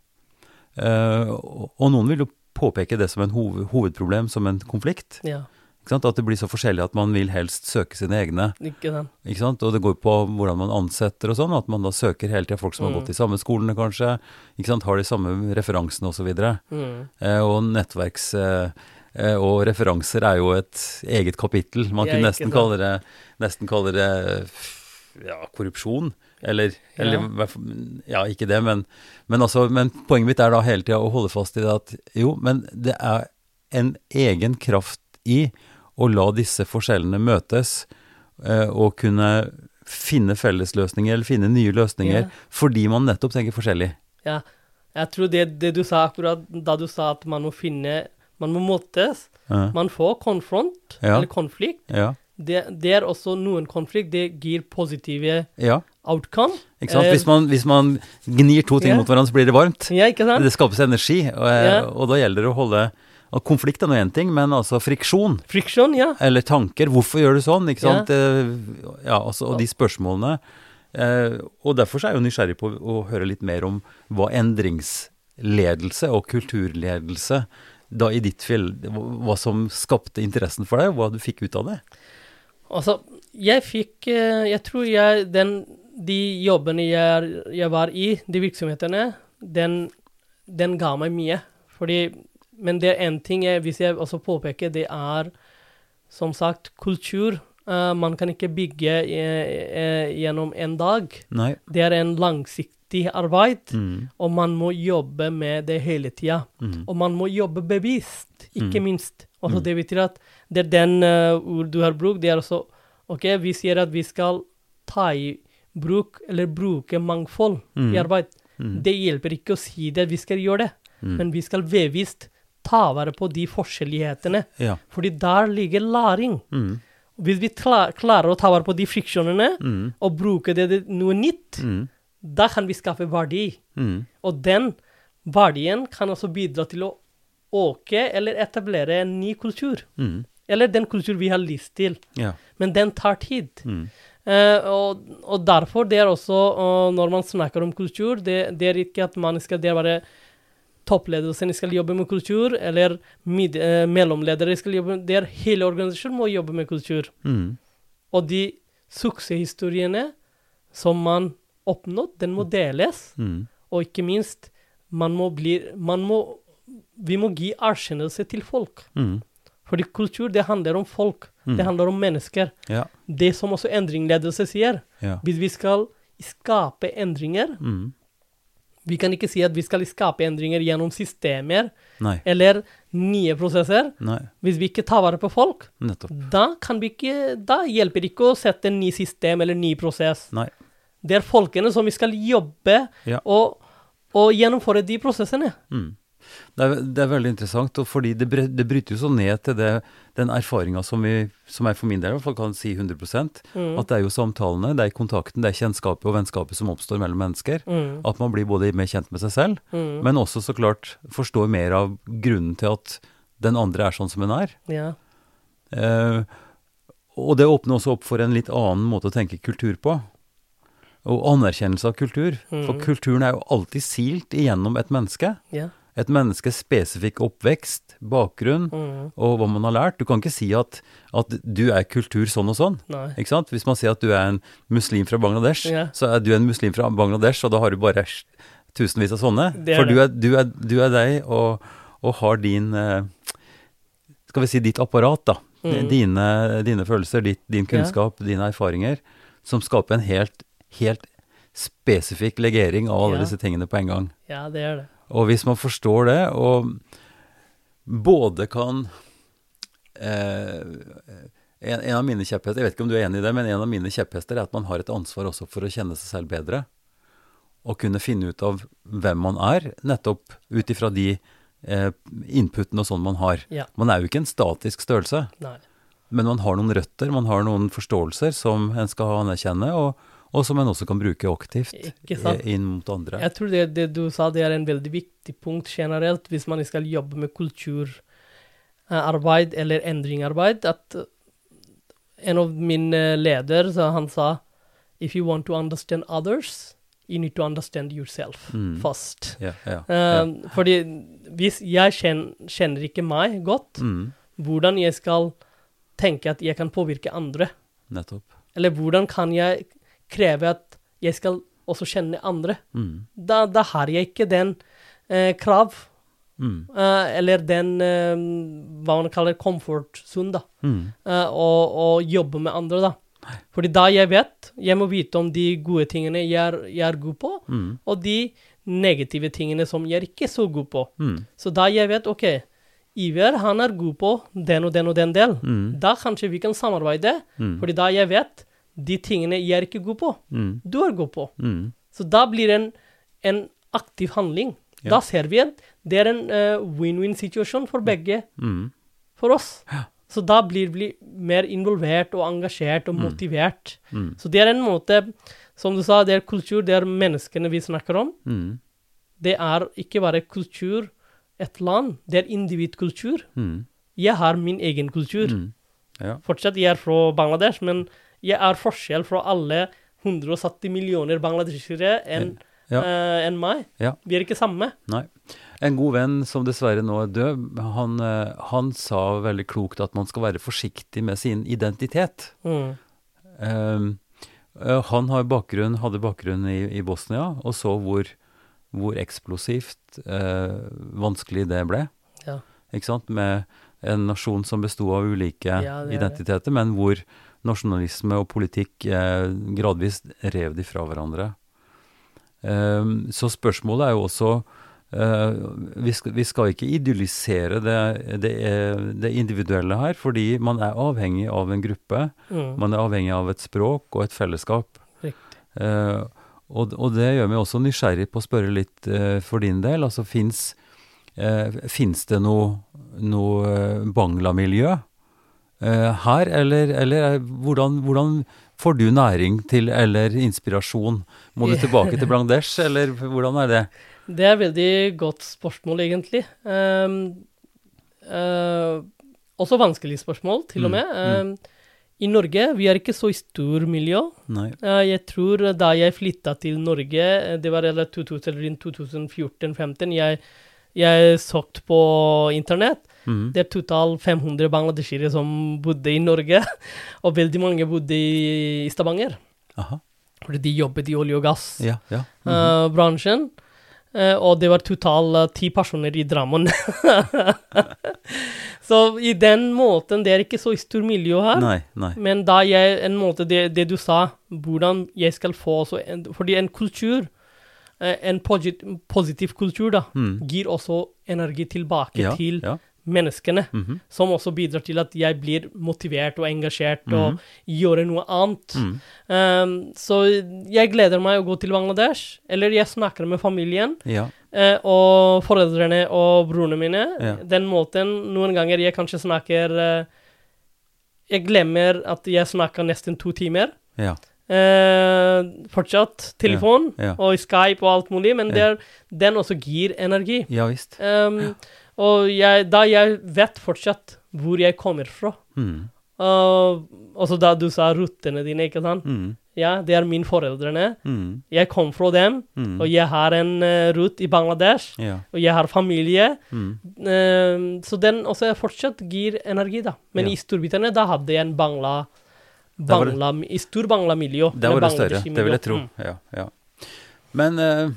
Eh, og, og noen vil jo påpeke det som en hoved, hovedproblem, som en konflikt. Ja? At det blir så forskjellig at man vil helst søke sine egne. ikke sant. Ikke sant? Og det går på hvordan man ansetter og sånn, at man da søker hele tida folk som har Mm. gått i samme skolene, kanskje. Ikke sant? Har de samme referansene osv. Og, Mm. eh, og nettverks... Eh, eh, og referanser er jo et eget kapittel. Man kunne nesten kalle det, nesten kalle det ja, korrupsjon. Eller, eller Ja. eller, ja, ikke det, men, men, altså, men poenget mitt er da hele tida å holde fast i det at jo, men det er en egen kraft i å la disse forskjellene møtes, eh, og kunne finne fellesløsninger, eller finne nye løsninger, Ja. fordi man nettopp tenker forskjellig. Ja. Jeg tror det, det du sa akkurat da du sa at man må finne Man må møtes. Ja. Man får konfront, Ja. eller konflikt. Ja. Det, det er også noen konflikt. Det gir positive ja. outcome. Ikke sant? Eh, Hvis man, hvis man gnir to ting mot hverandre, så blir det varmt. Ja, ikke sant? Det skapes energi, og, eh, og da gjelder det å holde og Konflikt er nå én ting, men altså friksjon, Friksjon, ja. eller tanker. Hvorfor gjør du sånn? Ikke sant? Ja, Ja, altså, og de spørsmålene. Eh, og derfor er jeg jo nysgjerrig på å høre litt mer om hva endringsledelse og kulturledelse da i ditt fjell, hva som skapte interessen for deg, og hva du fikk ut av det. Altså, jeg fikk eh, Jeg tror jeg den, De jobbene jeg, jeg var i, de virksomhetene, den, den ga meg mye. Fordi Men det er én ting jeg, hvis jeg også påpeker, det er som sagt kultur. Uh, man kan ikke bygge eh, eh, gjennom en dag. Nei. Det er en langsiktig arbeid, Mm. og man må jobbe med det hele tida. Mm. Og man må jobbe bevisst, ikke Mm. minst. Altså Mm. Det betyr at det er den uh, du har brukt, det er også OK, vi sier at vi skal ta i bruk, eller bruke mangfold Mm. i arbeid. Mm. Det hjelper ikke å si det, vi skal gjøre det. Mm. Men vi skal bevisst ta vare på de forskjellighetene. Ja. Fordi der ligger læring. Mm. Hvis vi klarer å ta vare på de friksjonene, Mm. og bruke det til noe nytt, Mm. da kan vi skaffe verdi. Mm. Og den verdien kan også bidra til å øke eller etablere en ny kultur. Mm. Eller den kultur vi har lyst til. Ja. Men den tar tid. Eh, og, og derfor det er også, uh, når man snakker om kultur, det, det er ikke at man skal det bare toppledelsen skal jobbe med kultur, eller mid, eh, mellomledere skal jobbe med Det er hele organisasjonen må jobbe med kultur. Mm. Og de suksesshistoriene som man oppnådd, den må deles. Mm. Og ikke minst, man må bli man må, Vi må gi erkjennelse til folk. Mm. Fordi kultur, det handler om folk. Mm. Det handler om mennesker. Ja. Det som også endringsledelse sier. Ja. Hvis vi skal skape endringer Mm. Vi kan ikke si at vi skal skape endringer gjennom systemer Nei. eller nye prosesser. Nei. Hvis vi ikke tar vare på folk, Nettopp. da, kan vi ikke, da hjelper det ikke å sette en ny system eller ny prosess. Nei. Det er folkene som vi skal jobbe Ja. og, og gjennomføre de prosessene. Mm. Det er, det er veldig interessant, og fordi det, det bryter jo så ned til det, den erfaringa som, som jeg for min del i hvert fall kan si 100 Mm. At det er jo samtalene, det er kontakten, det er kjennskapet og vennskapet som oppstår mellom mennesker. Mm. At man blir både mer kjent med seg selv, Mm. men også så klart forstår mer av grunnen til at den andre er sånn som hun er. Ja. Eh, og det åpner også opp for en litt annen måte å tenke kultur på. Og anerkjennelse av kultur. For Mhm. kulturen er jo alltid silt igjennom et menneske. Ja. Et menneskes spesifikk oppvekst, bakgrunn Mm. og hva man har lært. Du kan ikke si at, at du er kultur sånn og sånn. Nei. Ikke sant? Hvis man sier at du er en muslim fra Bangladesh, yeah. så er du en muslim fra Bangladesh, og da har du bare tusenvis av sånne. For du er, du, er, du er deg og, og har din eh, Skal vi si ditt apparat, da. Mm. Dine, dine følelser, ditt, din kunnskap, dine erfaringer, som skaper en helt, helt spesifikk legering av alle Ja. disse tingene på en gang. Ja, det er det. Og hvis man forstår det, og både kan eh, en, en av mine kjepphester, jeg vet ikke om du er enig i det, men en av mine kjepphester er at man har et ansvar også for å kjenne seg selv bedre. Og kunne finne ut av hvem man er, nettopp ut ifra de eh, inputene og sånn man har. Ja. Man er jo ikke en statisk størrelse, Nei. men man har noen røtter, man har noen forståelser som en skal anerkjenne, og, og som en også kan bruke aktivt eh, inn mot andre. Jeg tror det, det du sa, det er en veldig viktig punkt generelt hvis man skal jobbe med kulturarbeid eller endringarbeid. At eh, en av mine ledere, så han sa If you want to understand others, you need to understand yourself Mm. first. Yeah, yeah, yeah. Um, Fordi hvis jeg kjenner, kjenner ikke meg godt, Mm, hvordan jeg skal tenke at jeg kan påvirke andre, nettopp. eller hvordan kan jeg kreve at jeg skal også kjenne andre, Mm, da, da har jeg ikke den eh, krav, mm, eh, eller den eh, hva man kaller comfort zone, da, mm. eh, og, og jobbe med andre, da. Fordi da jeg vet, jeg må vite om de gode tingene jeg er, jeg er god på, Mm, og de negative tingene som jeg er ikke så god på. mm, Så da jeg vet, ok, Iver, han er god på den og den og den del, mm, da kanskje vi kan samarbeide, mm, fordi da jeg vet de tingene jeg er ikke god på, mm, du er god på. mm. Så da blir det en, en aktiv handling. Ja. Da ser vi at det er en eh, win-win-situasjon for begge, Mm, for oss. Så da blir vi mer involvert og engasjert og motivert. mm, Så det er en måte, som du sa, det er kultur, det er menneskene vi snakker om. mm, Det er ikke bare kultur, et land, det er individkultur. mm, Jeg har min egen kultur. mm. Ja. Fortsatt, jeg er fra Bangladesh, men jeg er forskjell fra alle 170 millioner bangladeshere enn Ja. uh, en meg. Ja. Vi er ikke samme. Nei. En god venn som dessverre nå er død, han, eh, han sa veldig klokt at man skal være forsiktig med sin identitet. Mm. Um, eh, han har bakgrunn, hadde bakgrunn i, i Bosnia, og så hvor, hvor eksplosivt uh, vanskelig det ble. Ja. Ikke sant? Med en nasjon som besto av ulike Ja, er det. identiteter, men hvor nasjonalisme og politikk eh, gradvis rev de fra hverandre. Eh, så spørsmålet er jo også eh, vi, skal, vi skal ikke idyllisere det, det, eh, det individuelle her, fordi man er avhengig av en gruppe. Mm. Man er avhengig av et språk og et fellesskap. Eh, og, og det gjør meg også nysgjerrig på å spørre litt eh, for din del. Altså, fins det noe, noe Bangla-miljø her, eller, eller er- hvordan, hvordan får du næring til, eller inspirasjon? Må du *laughs* tilbake til Bangladesh, eller hvordan er det? Det er et veldig godt spørsmål, egentlig. Um, uh, også vanskelig spørsmål, til og Mm, med. Um, I Norge vi er ikke så i stor miljø. Eh, jeg tror da jeg flytta til Norge, eh, det var eller 2000 eller i 2014-2015, jeg, jeg søkte på internett. Mhm. Det er totalt 500 bangladeshere som bodde i Norge, *laughs* og veldig mange bodde i, Stavanger. Aha. Fordi de jobbet i olje- og Ja, ja. Uh, gassbransjen. og det var totalt ti personer i Drammen. *laughs* så i den måten, det er ikke så stor miljø her. Nei, nei. Men da jeg en måte, det, det du sa, hvordan jeg skal få en, Fordi en kultur, eh, en posit, positiv kultur, da, Mm. gir også energi tilbake Ja, til ja. Menneskene, Mhm. som også bidrar til at jeg blir motivert og engasjert Mhm. og gjøre noe annet. Mm. Um, så jeg gleder meg å gå til Bangladesh, eller jeg snakker med familien Ja. uh, og foreldrene og brorene mine. Ja. Den måten Noen ganger jeg kanskje snakker uh, Jeg glemmer at jeg snakker nesten to timer. Ja. Uh, fortsatt telefon Ja, ja. og Skype og alt mulig, men Ja. det er, den også gir energi. Ja visst. Um, Og jeg, da jeg vet fortsatt hvor jeg kommer fra. Mm. Uh, også da du sa røttene dine, ikke sant? Mm. Ja, det er mine foreldrene. Mm. Jeg kom fra dem, Mm. og jeg har en uh, rutt i Bangladesh, Ja. og jeg har familie. Um, så den også fortsatt gir energi, da. Men Ja. i Storbritannia, da hadde jeg en bangla, bangla det- I stor bangla-miljø. Der var det større, det vil jeg tro. Mm. Ja, ja. Men eh,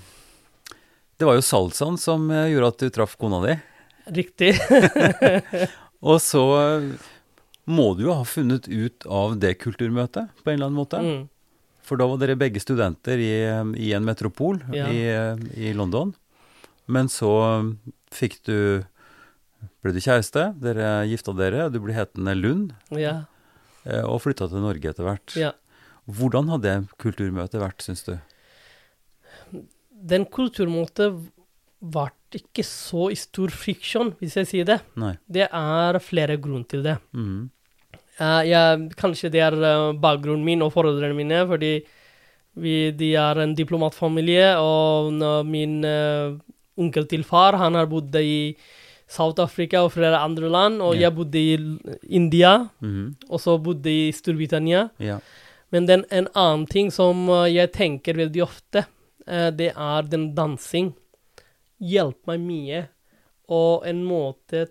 det var jo salsaen som eh, gjorde at du traff kona di. Riktig. *laughs* Og så må du jo ha funnet ut av det kulturmøtet på en eller annen måte. Mm. For da var dere begge studenter i, i en metropol Ja. i, i London. Men så fikk du ble du kjæreste, dere gifta dere, du ble hetende Lund, Ja. eh, og flytta til Norge etter hvert. ja. Hvordan hadde det kulturmøtet vært, syns du? Den kulturmåten ble ikke så i stor friksjon, hvis jeg sier det. Nei. Det er flere grunner til det. Mm. Uh, ja, kanskje det er eh, bakgrunnen min og foreldrene mine, fordi vi, de er en diplomatfamilie, og min uh, onkel til far han har bodd i South Africa og flere andre land, og yeah. jeg bodde i India, Mhm. og så bodde i Storbritannia. Yeah. Men den, en annen ting som eh, jeg tenker veldig ofte, uh, det er den dansing. Hjelper meg mye. Og en måte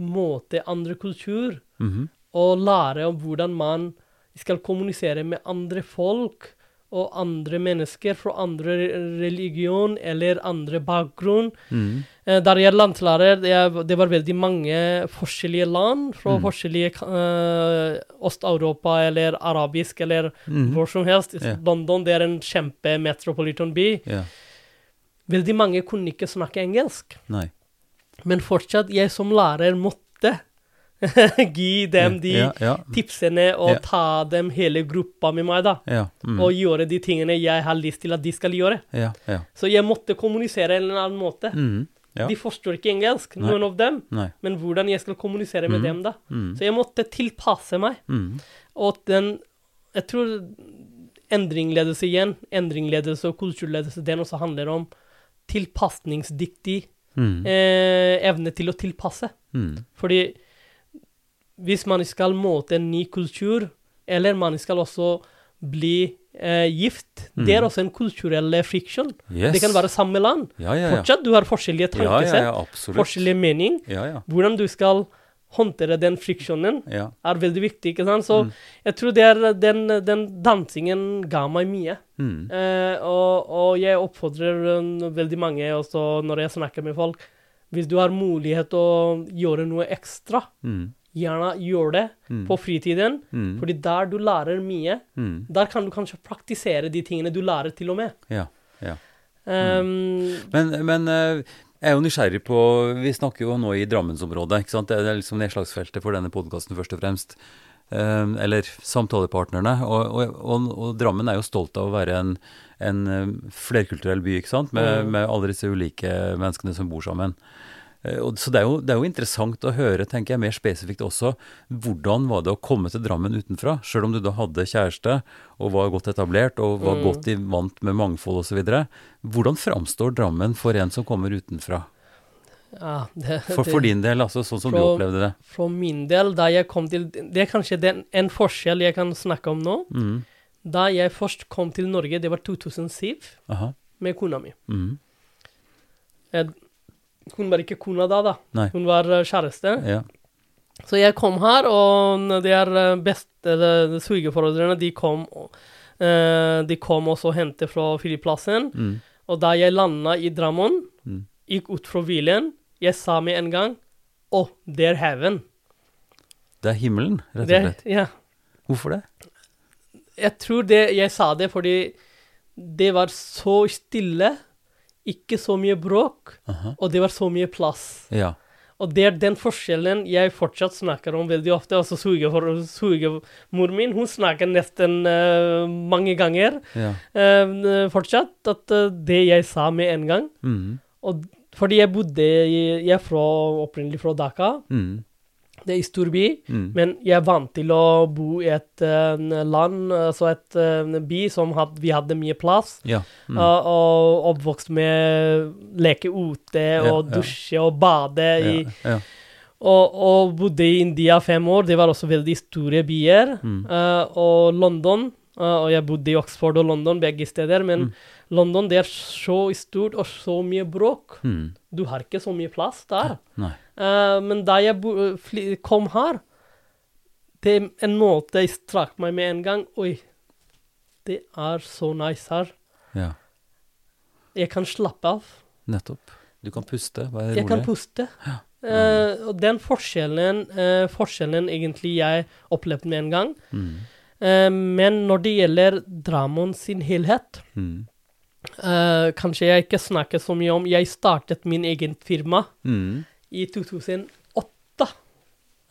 Måte andre kultur. Mhm. Og lære om hvordan man skal kommunisere med andre folk og andre mennesker fra andre religion eller andre bakgrunn. Mm. Der jeg er landlærer, det, var veldig mange forskjellige land fra Mm. forskjellige uh, Øst-Europa eller arabisk eller Mhm. hvor som helst. Yeah. London det er en kjempemetropolitan by. Ja. Veldig mange kunne ikke snakke engelsk. Nei. Men fortsatt, jeg som lærer måtte *laughs* gi dem de ja, ja, tipsene og ta dem hele gruppa med meg, da. ja, mm, Og gjøre de tingene jeg har lyst til at de skal gjøre. ja, ja. Så jeg måtte kommunisere en eller annen måte. Mm. ja. De forstår ikke engelsk, Nei. noen av dem. Nei. Men hvordan jeg skal kommunisere med mm. dem, da. Mm. Så jeg måtte tilpasse meg. Mm. Og den Jeg tror endringledelse igjen, endringledelse og kulturledelse, den også handler om tilpasningsdyktig mm. eh, evne til å tilpasse. Mm. Fordi hvis man skal møte en ny kultur, eller man skal også bli eh, gift, Mm. det er også en kulturell friksjon. Yes. Det kan være samme land. Ja, ja, ja. Fortsatt, du har forskjellige tankesett, ja, absolutt. forskjellig mening. Hvordan du skal håndtere den friksjonen, ja. er veldig viktig. ikke sant? Så Mm. jeg tror det den, den dansingen ga meg mye. Mm. Eh, og, og jeg oppfordrer veldig mange også når jeg snakker med folk. Hvis du har mulighet til å gjøre noe ekstra, mm. gjerne gjør det Mm. på fritiden. Mm. Fordi der du lærer mye, Mhm. der kan du kanskje praktisere de tingene du lærer til og med. Ja, ja. Um, Men, men eh, jeg er jo nysgjerrig på Vi snakker jo nå i Drammensområdet. ikke sant? Det er liksom nedslagsfeltet for denne podkasten, først og fremst. Eh, eller samtalepartnerne. Og, og, og, og Drammen er jo stolt av å være en, en eh, flerkulturell by, ikke sant? Med, Mm. med alle disse ulike menneskene som bor sammen. Eh, så det er, jo, det er jo interessant å høre, tenker jeg, mer spesifikt også, hvordan var det å komme til Drammen utenfra? Selv om du da hadde kjæreste og var godt etablert og var Mm. godt i vant med mangfold osv. Hvordan framstår Drammen for en som kommer utenfra? ja, det, For, for din del, altså sånn som du opplevde det? For min del, da jeg kom til Det er kanskje den, en forskjell jeg kan snakke om nå. Mm. Da jeg først kom til Norge, det var 2007, Aha. med kona mi. Mm. Jeg, hun var ikke kona da, da. Nei. Hun var eh, kjæreste. Ja. Så jeg kom her, og de er eh, eller svigerforeldrene, de kom eh, De kom også og hentet fra flyplassen. Mm. Og da jeg landa i Drammen, Mm. gikk ut fra bilen, jeg sa med en gang Å, det er heaven. Det er himmelen, rett og slett. ja. Hvorfor det? Jeg tror det Jeg sa det fordi det var så stille, ikke så mye bråk, Aha. og det var så mye plass. Ja. Og det er den forskjellen jeg fortsatt snakker om veldig ofte. Altså svigermor min, hun snakker nesten uh, mange ganger Ja. uh, fortsatt at uh, det jeg sa med en gang. Mm. Og fordi jeg bodde i, Jeg er fra, opprinnelig fra Dhaka. Mm. Det er i storby. Mm. Men jeg er vant til å bo i et uh, land, altså et uh, by som had, vi hadde mye plass. Ja. Mm. Og, og oppvokst med leke ute og ja. dusje og bade i ja. ja. og, og bodde i India fem år. Det var også veldig store byer. Mm. Eh, og London. og jeg bodde i Oxford og London, begge steder. Men Mm. London det er så stort og så mye bråk. Mm. Du har ikke så mye plass der. Nei. Eh, men da jeg fly, kom her, det er en måte jeg strakk meg med en gang Oi, det er så nice her. Ja. Jeg kan slappe av. Nettopp. Du kan puste, være Jeg kan rolig. puste. Uh, og den forskjellen, uh, forskjellen egentlig jeg opplevde med en gang. Mm. Uh, men når det gjelder Dramon sin helhet, Mm. eh, kanskje jeg ikke snakker så mye om Jeg startet min egen firma Mm. I 2008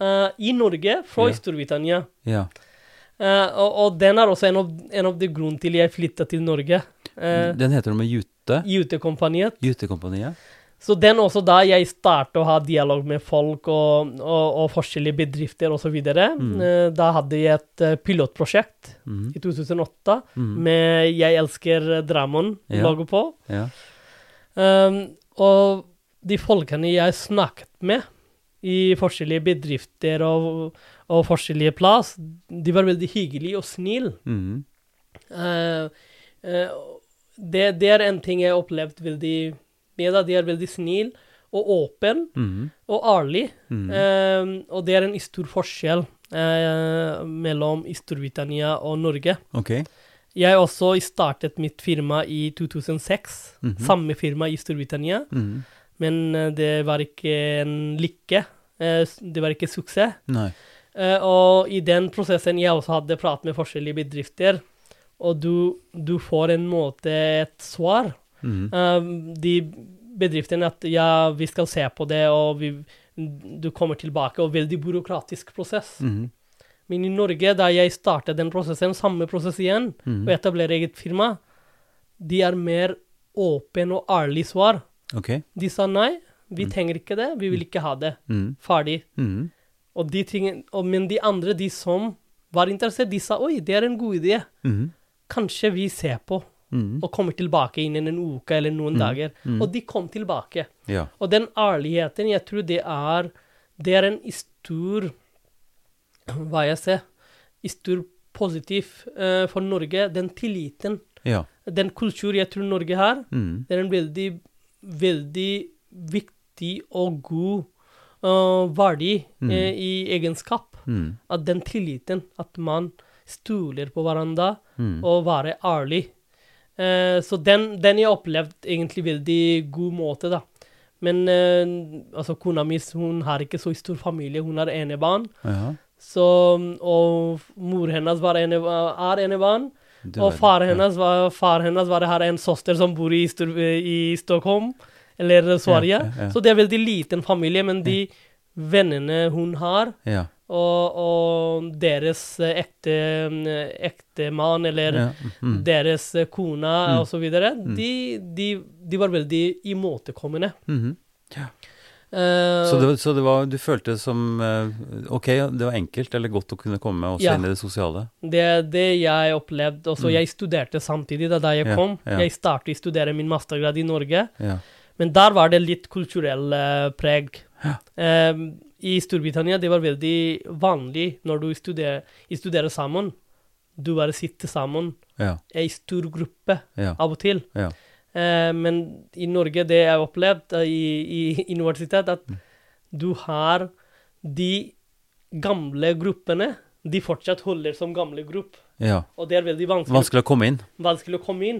eh, i Norge, fra yeah. Storbritannia. Ja. Eh, og, og den er også en av, en av de grunnene til jeg flytta til Norge. Uh, Den heter noe med Jute. Jutekompaniet. Jutekompaniet. Så den også da jeg startet å ha dialog med folk og, og, og forskjellige bedrifter osv. Mm. Uh, da hadde jeg et eh, pilotprosjekt Mm. i 2008 Mm. med 'Jeg elsker Drammen' Ja. på. Ja. Um, og de folkene jeg snakket med i forskjellige bedrifter og, og forskjellige plass, de var veldig hyggelige og snille. Mm. Uh, uh, det, det er en ting jeg har opplevd veldig med da. De er veldig snille og åpne Mm. og ærlige. Mm. Uh, og det er en stor forskjell eh, mellom Storbritannia og Norge. Okay. Jeg også startet mitt firma i 2006. Mhm. Samme firma i Storbritannia. Mm. Men eh, det var ikke en lykke. Eh, det var ikke suksess. Nei. Eh, og i den prosessen jeg også hadde pratet med forskjellige bedrifter, og du, du får en måte et svar. Mm. De bedriftene at ja, vi skal se på det, og vi, du kommer tilbake, og veldig byråkratisk prosess. Mm. Men i Norge, da jeg startet den prosessen, samme prosess igjen, Mm. og etablerer eget firma, de er mer åpen og ærlig svar. Ok. De sa nei, vi trenger ikke det, vi vil ikke ha det. Mm. Ferdig. Mm. Og de ting, og, men de andre, de som var interessert, de sa oi, det er en god idé. Mm. Kanskje vi ser på Mm. og kommer tilbake innen en uke eller noen dager. Mm. Og de kom tilbake. Ja. Og den ærligheten, jeg tror det er Det er en stor Hva jeg ser Stor positiv uh, for Norge. Den tilliten. Ja. Den kultur jeg tror Norge har. Mm. Det er en veldig, veldig viktig og god uh, verdi Mm. eh, i egenskap. Mm. At den tilliten, at man stoler på hverandre Mm. og være ærlig. Eh, så den, den jeg opplevd egentlig veldig god måte, da. Men eh, altså, kona mi hun har ikke så stor familie, hun har enebarn. Ja. Så, og mor hennes var ene, er enebarn. Og far hennes, var, far hennes var, har en søster som bor i, i Stockholm, eller Sverige. Ja, ja, ja. Så det er veldig liten familie, men de vennene hun har, Ja. og, og deres eh, ekte, ektemann eller ja. Mm. deres eh, kone Mm. videre, de, de, de var veldig imøtekommende. Mhm. Eh, Så, det, så det var, du følte det som uh, Ok, det var enkelt eller godt å kunne komme også Ja. inn i det sosiale? Det er det jeg opplevde. Også jeg studerte samtidig da, da jeg Mm. Ja, kom. ja. Jeg startet å studere min mastergrad i Norge. Men der var det litt kulturell uh, preg. Eh, I Storbritannia det var veldig vanlig når du studerer, studerer sammen. Du bare sitter sammen Ja. stor gruppe Ja. av og til. Ja. Eh, men i Norge, det jeg har opplevd eh, i, i universitet, at Mm. du har de gamle gruppene. De fortsatt holder som gamle gruppe. ja. Og det er veldig vanskelig, Vanskelig å komme inn? vanskelig å komme inn.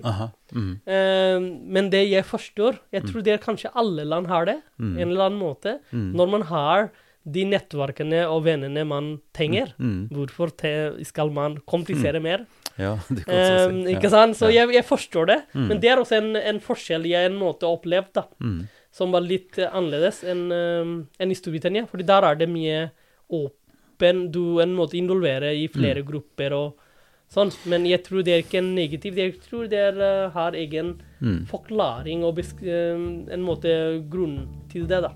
Mm. Eh, men det jeg forstår, jeg tror det er kanskje alle land har det, Mm. en eller annen måte. Mm. Når man har de nettverkene og vennene man trenger, Mm. hvorfor te skal man komplisere mer? *laughs* Ja, det kan um, si. ikke sant? Så jeg, jeg forstår det, Mm. men det er også en, en forskjell jeg en måte opplevd, da. Mm. som var litt eh, annerledes enn um, en i Storbritannia. fordi der er det mye åpen Du en måte involverer i flere grupper og sånn. Men jeg tror det er ikke en negativ. Jeg tror det er, uh, har egen Mm. forklaring og eh, en måte grunn til det, da.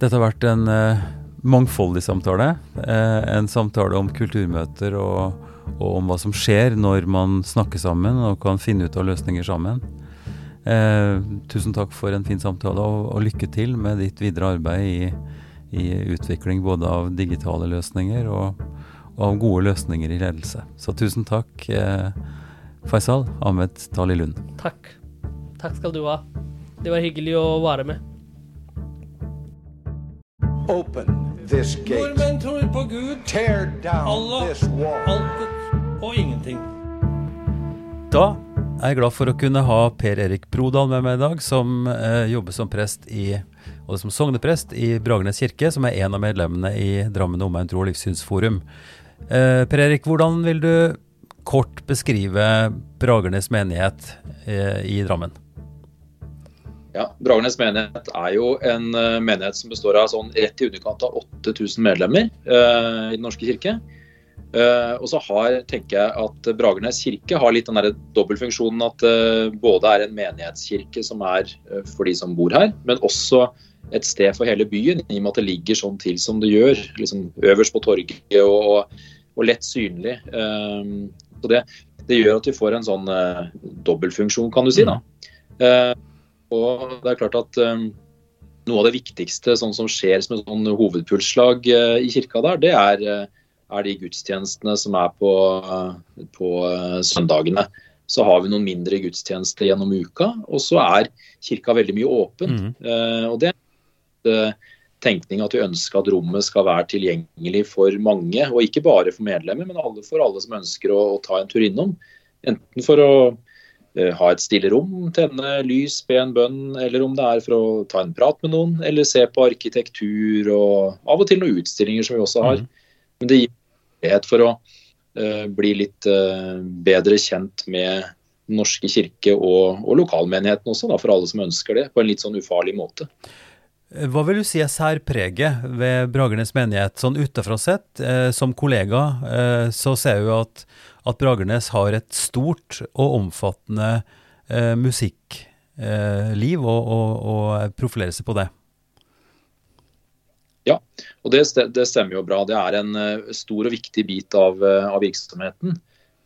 Dette har vært en eh, mangfoldig samtale. Eh, en samtale om kulturmøter og, og om hva som skjer når man snakker sammen og kan finne ut av løsninger sammen. Eh, tusen takk for en fin samtale, og, og lykke til med ditt videre arbeid i, i utvikling både av digitale løsninger og, og av gode løsninger i ledelse. Så tusen takk, eh, Faisal Ahmed Tali Lund. Takk. Takk skal du ha. Det var hyggelig å være med. Open this gate. Nordmenn tror på Gud, Tear down Allah, this wall. altet og ingenting. Da er jeg glad for å kunne ha Per Erik Brodal med meg i dag, som eh, jobber som prest i, og som sogneprest i Bragernes kirke, som er en av medlemmene i Drammen omegn tro- og livssynsforum. Eh, per Erik, hvordan vil du kort beskrive Bragernes menighet eh, i Drammen? Ja, Bragernes menighet er jo en eh, menighet som består av sånn rett i underkant av 8000 medlemmer eh, i Den norske kirke. Eh, og så har, tenker jeg at Bragernes kirke har litt den der dobbeltfunksjonen at det både er en menighetskirke som er eh, for de som bor her, men også et sted for hele byen, i og med at det ligger sånn til som det gjør. liksom Øverst på torget og, og, lett synlig. Eh, så det, det gjør at vi får en sånn eh, dobbeltfunksjon, kan du si. da. Eh, og det er klart at um, noe av det viktigste sånn som skjer som et sånn hovedpulsslag uh, i kirka der, det er, uh, er de gudstjenestene som er på, uh, på søndagene. Så har vi noen mindre gudstjenester gjennom uka, og så er kirka veldig mye åpen. Mhm. og det er tenkning at vi ønsker at rommet skal være tilgjengelig for mange, og ikke bare for medlemmer, men alle, for alle som ønsker å, å ta en tur innom. Enten for å eh, ha et stille rom, tenne lys, be en bønn, eller om det er for å ta en prat med noen, eller se på arkitektur og av og til noen utstillinger som vi også har. Mhm. Men det gir mulighet for å uh, bli litt uh, bedre kjent med Den norske kirke og, og lokalmenigheten også, da, for alle som ønsker det, på en litt sånn ufarlig måte. Eh, Hva vil du si er særpreget ved Bragernes menighet? Sånn utenfra sett, eh, som kollega, eh, så ser jeg at, at Bragernes har et stort og omfattende eh, musikkliv, og, og, og profilerer seg på det. Ja, og det, det stemmer jo bra. Det er en eh, stor og viktig bit av, eh, av virksomheten.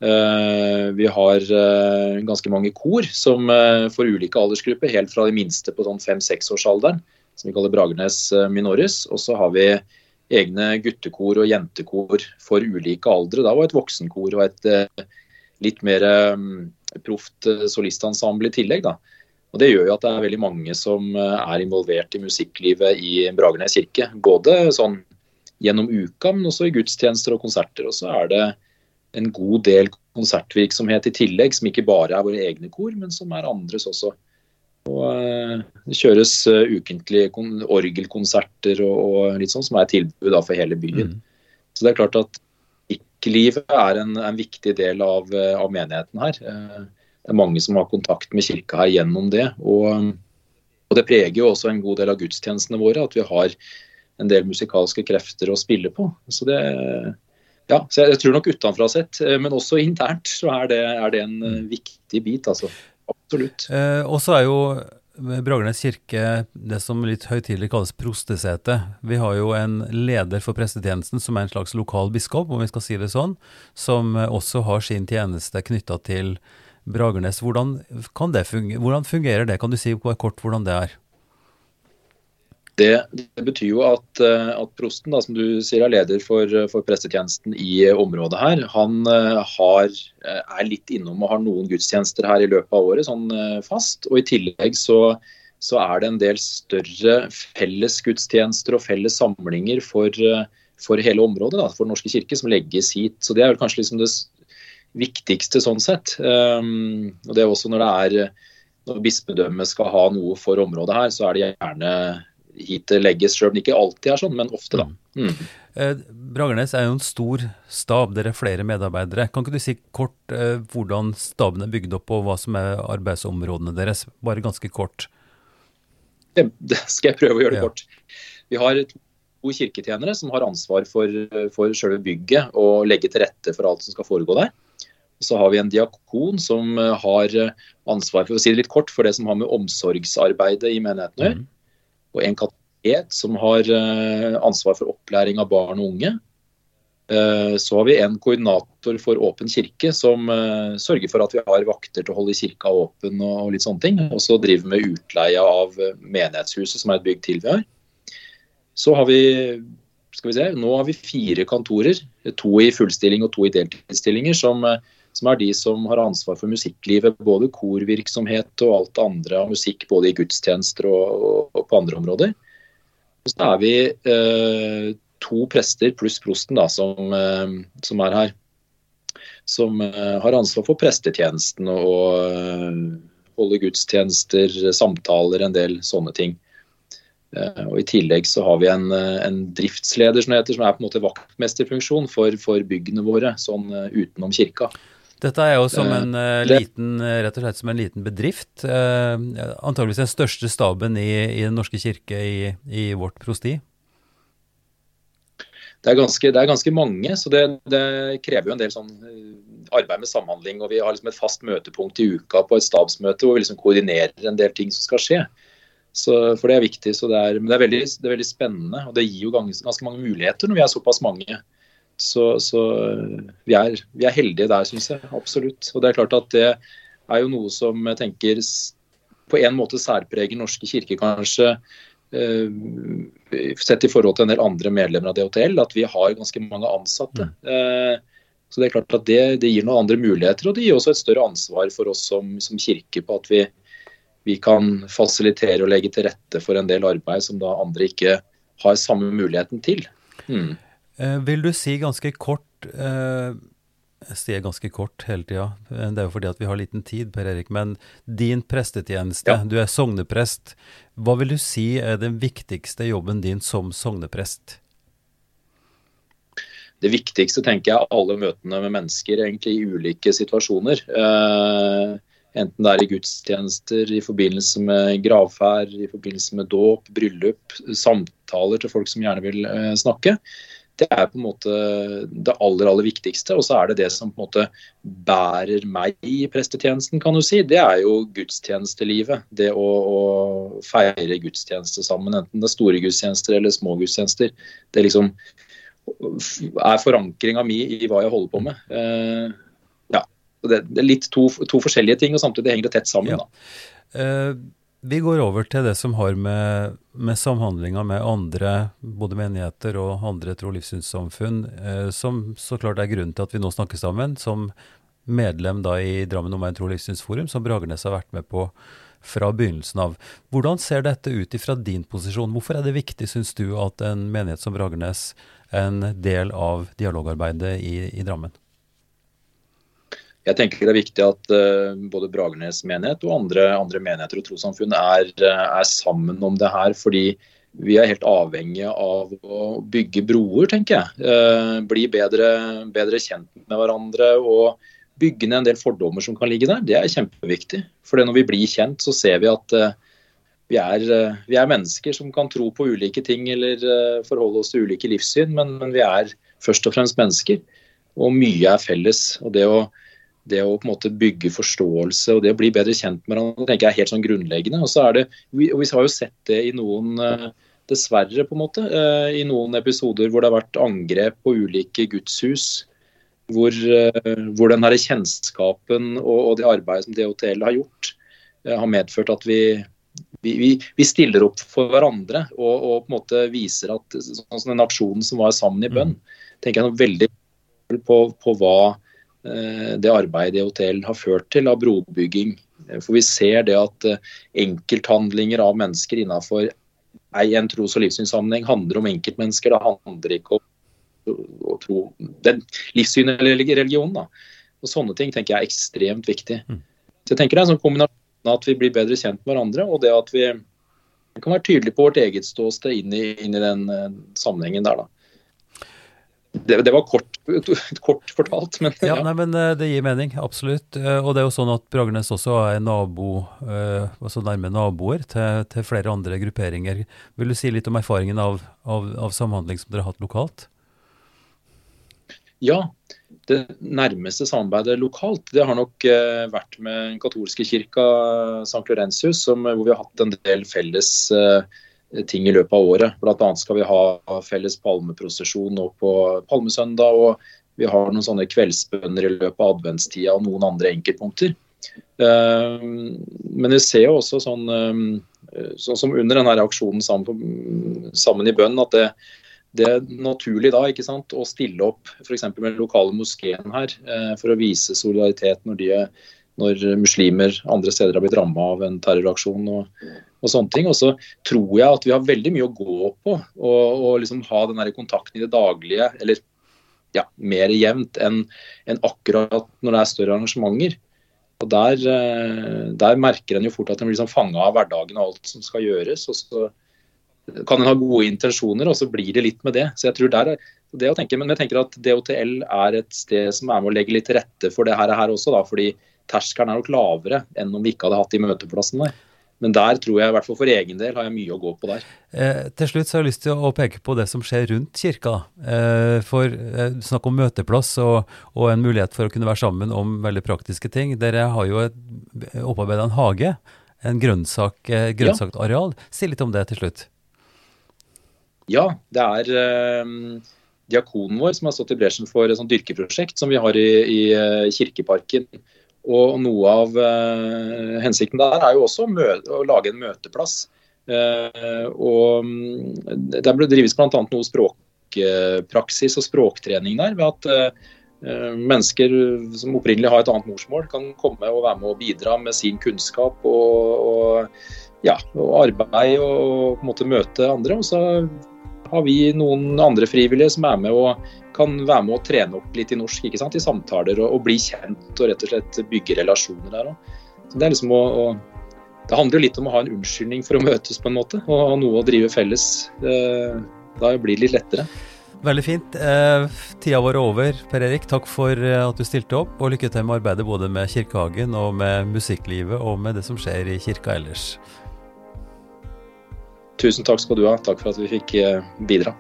Eh, vi har eh, ganske mange kor som eh, for ulike aldersgrupper, helt fra de minste på sånn fem-seksårsalderen, som vi kaller Bragernes eh, Minoris. Og så har vi egne guttekor og jentekor for ulike aldre. Da, var et voksenkor og et eh, litt mer eh, proft solistensemble i tillegg. Da. Og Det gjør jo at det er veldig mange som er involvert i musikklivet i Bragernes kirke. Både sånn gjennom uka, men også i gudstjenester og konserter. Og så er det en god del konsertvirksomhet i tillegg, som ikke bare er våre egne kor, men som er andres også. Og eh, Det kjøres eh, ukentlige orgelkonserter og, og litt sånn, som er tilbud da for hele byen. Så det er klart at kirkelivet er en, en viktig del av, eh, av menigheten her. Det er mange som har kontakt med kirka her gjennom det. Og, og det preger jo også en god del av gudstjenestene våre at vi har en del musikalske krefter å spille på. Så det ja, så jeg, tror nok utenfra sett, men også internt, så er det, er det en viktig bit. altså. Absolutt. Eh, og så er jo Bragernes kirke det som litt høytidelig kalles prostesete. Vi har jo en leder for prestetjenesten som er en slags lokal biskop, om vi skal si det sånn, som også har sin tjeneste knytta til Bragernes. Hvordan, kan det fungere, hvordan fungerer det? Kan du si kort hvordan det er? Det, det betyr jo at, eh, at prosten, da, som du sier er leder for, for prestetjenesten i eh, området her, han eh, har, eh, er litt innom og har noen gudstjenester her i løpet av året, sånn eh, fast. Og i tillegg så, så er det en del større felles gudstjenester og felles samlinger for, eh, for hele området, da, for Den norske kirke, som legges hit. Så det er vel kanskje liksom det viktigste sånn sett. Um, og det er også når det er når bispedømmet skal ha noe for området her, så er det gjerne hit det legges, selv om det ikke alltid er sånn, men ofte, da. Mm. Eh, Bragernes er jo en stor stab, dere er flere medarbeidere. Kan ikke du si kort eh, hvordan staben er bygd opp, og hva som er arbeidsområdene deres? Bare ganske kort. Det skal jeg prøve å gjøre det Ja. kort. Vi har to kirketjenere som har ansvar for, for selve bygget og legge til rette for alt som skal foregå der. Så har vi en diakon som eh, har eh, ansvar for å si det litt kort, for det som har med omsorgsarbeidet i menigheten å gjøre. Og en kateket som har eh, ansvar for opplæring av barn og unge. Eh, Så har vi en koordinator for Åpen kirke som eh, sørger for at vi har vakter til å holde kirka åpen og litt sånne ting. Og så driver vi med utleie av menighetshuset, som er et bygg til vi har. Så har vi skal vi se, nå har vi fire kantorer, to i fullstilling og to i deltidsstillinger, som, som er de som har ansvar for musikklivet. Både korvirksomhet og alt det andre av musikk, både i gudstjenester og, og, på andre områder. Og så er vi eh, to prester pluss prosten da, som, eh, som er her. Som eh, har ansvar for prestetjenesten og, eh, holde gudstjenester, samtaler, en del sånne ting. Eh, Og I tillegg så har vi en, eh, en driftsleder som heter, som er på en måte vaktmesterfunksjon for, for byggene våre, sånn utenom kirka. Dette er jo som Eh, en uh, liten, eh, rett og slett som en liten bedrift. Uh, antageligvis den største staben i, i Den norske kirke i, i vårt prosti. Det er ganske, det er ganske mange, så det, det krever jo en del sånn arbeid med samhandling. og Vi har liksom et fast møtepunkt i uka på et stabsmøte hvor vi liksom koordinerer en del ting som skal skje. Så, for det er viktig. så det er, Men det er, veldig, det er veldig spennende, og det gir jo ganske, ganske mange muligheter når vi er såpass mange. Så, så vi, er, vi er heldige der, syns jeg. Absolutt. Og det er klart at det er jo noe som jeg tenker på en måte særpreger Norske kirke, kanskje. eh, Sett i forhold til en del andre medlemmer av DHTL, at vi har ganske mange ansatte. Eh, Så det er klart at det, det gir noen andre muligheter, og det gir også et større ansvar for oss som, som kirke på at vi, vi kan fasilitere og legge til rette for en del arbeid som da andre ikke har samme muligheten til. Mm. Eh, vil du si ganske kort eh, Jeg sier ganske kort hele tida. Det er jo fordi at vi har liten tid, Per Erik. Men din prestetjeneste, Ja. du er sogneprest. Hva vil du si er den viktigste jobben din som sogneprest? det viktigste tenker jeg er alle møtene med mennesker egentlig i ulike situasjoner. Eh, enten det er i gudstjenester, i forbindelse med gravferd, i forbindelse med dåp, bryllup, samtaler til folk som gjerne vil eh, snakke. Det er på en måte det aller aller viktigste. Og så er det det som på en måte bærer meg i prestetjenesten, kan du si. Det er jo gudstjenestelivet. Det å, å feire gudstjeneste sammen, enten det er store gudstjenester eller små gudstjenester. Det liksom er forankringa mi i hva jeg holder på med. Uh, ja, det, det er litt to, to forskjellige ting, og samtidig henger det tett sammen. Ja. Da. Eh, vi går over til det som har med, med samhandlinga med andre, både menigheter og andre tro- og livssynssamfunn, eh, som så klart er grunnen til at vi nå snakker sammen, som medlem da i Drammen Omegn tro- og livssynsforum, som Bragernes har vært med på fra begynnelsen av. Hvordan ser dette ut ifra din posisjon? Hvorfor er det viktig, syns du, at en menighet som Bragernes er en del av dialogarbeidet i, i Drammen? Jeg tenker det er viktig at eh, både Bragernes menighet og andre, andre menigheter og trossamfunn er, eh, er sammen om det her. Fordi vi er helt avhengige av å bygge broer, tenker jeg. Eh, bli bedre, bedre kjent med hverandre og bygge ned en del fordommer som kan ligge der. Det er kjempeviktig. For når vi blir kjent, så ser vi at vi er, vi er mennesker som kan tro på ulike ting eller forholde oss til ulike livssyn, men, men vi er først og fremst mennesker. Og mye er felles. og det å det å på en måte bygge forståelse og det å bli bedre kjent med hverandre tenker jeg er helt sånn grunnleggende. Og så er det, vi, og vi har jo sett det i noen, eh, dessverre på en måte, eh, i noen episoder hvor det har vært angrep på ulike gudshus. Hvor, eh, hvor den her kjennskapen og, og det arbeidet som DHTL har gjort, har medført at vi, vi, vi, vi stiller opp for hverandre og, og på en måte viser at sånn som den aksjonen som var sammen i bønn, tenker jeg noe veldig på, på hva det arbeidet hotell har ført til av brobygging. Eh, For vi ser det at eh, enkelthandlinger av mennesker innenfor en tros- og livssynssammenheng handler om enkeltmennesker. Det handler ikke om tro den livssyn eller religion. Da. Og Sånne ting tenker jeg er ekstremt viktig. Mm. Så jeg tenker Det er en sånn kombinasjon av at vi blir bedre kjent med hverandre, og det at vi kan være tydelige på vårt eget ståsted inn i, inn i den eh, sammenhengen der. da. Det, det var kort, *laughs* kort, fortalt, men ja. ja. Nei, men Det gir mening, absolutt. Og det er jo sånn at Bragernes også er nabo, altså nærme naboer til, til, flere andre grupperinger. Vil du si litt om erfaringen av, av, av samhandling som dere har hatt lokalt? Ja, det nærmeste samarbeidet lokalt det har nok eh, vært med den katolske kirka St. Laurentius, som, hvor vi har hatt en del felles eh, ting i løpet av året. Bl.a. skal vi ha felles palmeprosesjon nå på palmesøndag. og vi har noen sånne kveldsbønner i løpet av adventstida og noen andre enkeltpunkter. Eh, men vi ser jo også sånn, sånn som under denne aksjonen sammen, sammen i bønn, at det, det er naturlig da ikke sant, å stille opp f.eks. med den lokale moskeen her eh, for å vise solidaritet når, de, når muslimer andre steder har blitt ramma av en terroraksjon og, og, sånne ting. Og så tror jeg at vi har veldig mye å gå på og, liksom ha den der kontakten i det daglige, eller ja, mer jevnt enn en akkurat når det er større arrangementer. Og der, eh, der merker en jo fort at en blir liksom fanga av hverdagen og alt som skal gjøres. og så kan en ha gode intensjoner, og så blir det litt med det. Så jeg tror der er det å tenke, Men jeg tenker at DHTL er et sted som er med å legge litt til rette for det her, her også, da, fordi terskelen er nok lavere enn om vi ikke hadde hatt de møteplassene der. Men der tror jeg, i hvert fall for egen del, har jeg mye å gå på der. Eh, til slutt så har jeg lyst til å peke på det som skjer rundt kirka. Eh, for eh, Snakk om møteplass og, og, en mulighet for å kunne være sammen om veldig praktiske ting. Dere har jo opparbeida en hage, en grønnsak, eh, Ja. Si litt om det til slutt. Ja, det er eh, diakonen vår som har stått i bresjen for et sånt dyrkeprosjekt som vi har i, i eh, Kirkeparken. Og noe av eh, hensikten der er jo også å lage en møteplass. Eh, og mm, Der ble drives bl.a. noe språkpraksis og språktrening der. ved at eh, mennesker som opprinnelig har et annet morsmål, kan komme og være med og bidra med sin kunnskap og, og ja, og arbeid og på en måte møte andre. Og så har vi noen andre frivillige som er med og kan være med å trene opp litt i norsk ikke sant? i samtaler og, og bli kjent og rett og slett bygge relasjoner der òg. Det, liksom det handler jo litt om å ha en unnskyldning for å møtes på en måte, og ha noe å drive felles. Da blir det litt lettere. Veldig fint. Eh, tida vår er over. Per Erik, takk for eh, at du stilte opp, og lykke til med arbeidet både med Kirkehagen og med musikklivet og med det som skjer i kirka ellers. Tusen takk skal du ha. Takk for at vi fikk eh, bidra.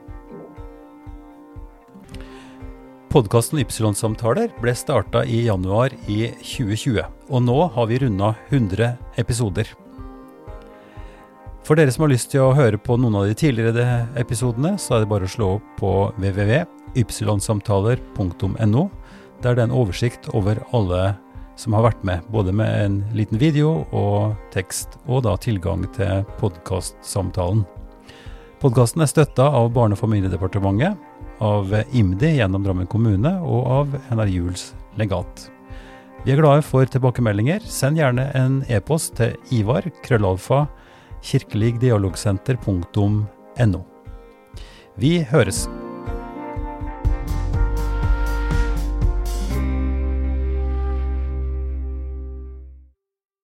Podkasten Ypsilon-samtaler ble starta i januar i 2020, og nå har vi runda 100 episoder. For dere som har lyst til å høre på noen av de tidligere episodene, så er det bare å slå opp på www.ypsilonsamtaler.no. Der det er en oversikt over alle som har vært med, både med en liten video og tekst, og da tilgang til podkastsamtalen. Podkasten er støtta av Barne- og familiedepartementet, av IMDi gjennom Drammen kommune og av NR Juels legat. Vi er glade for tilbakemeldinger. Send gjerne en e-post til Ivar, krøllalfa, kirkeligdialogsenter.no. Vi høres.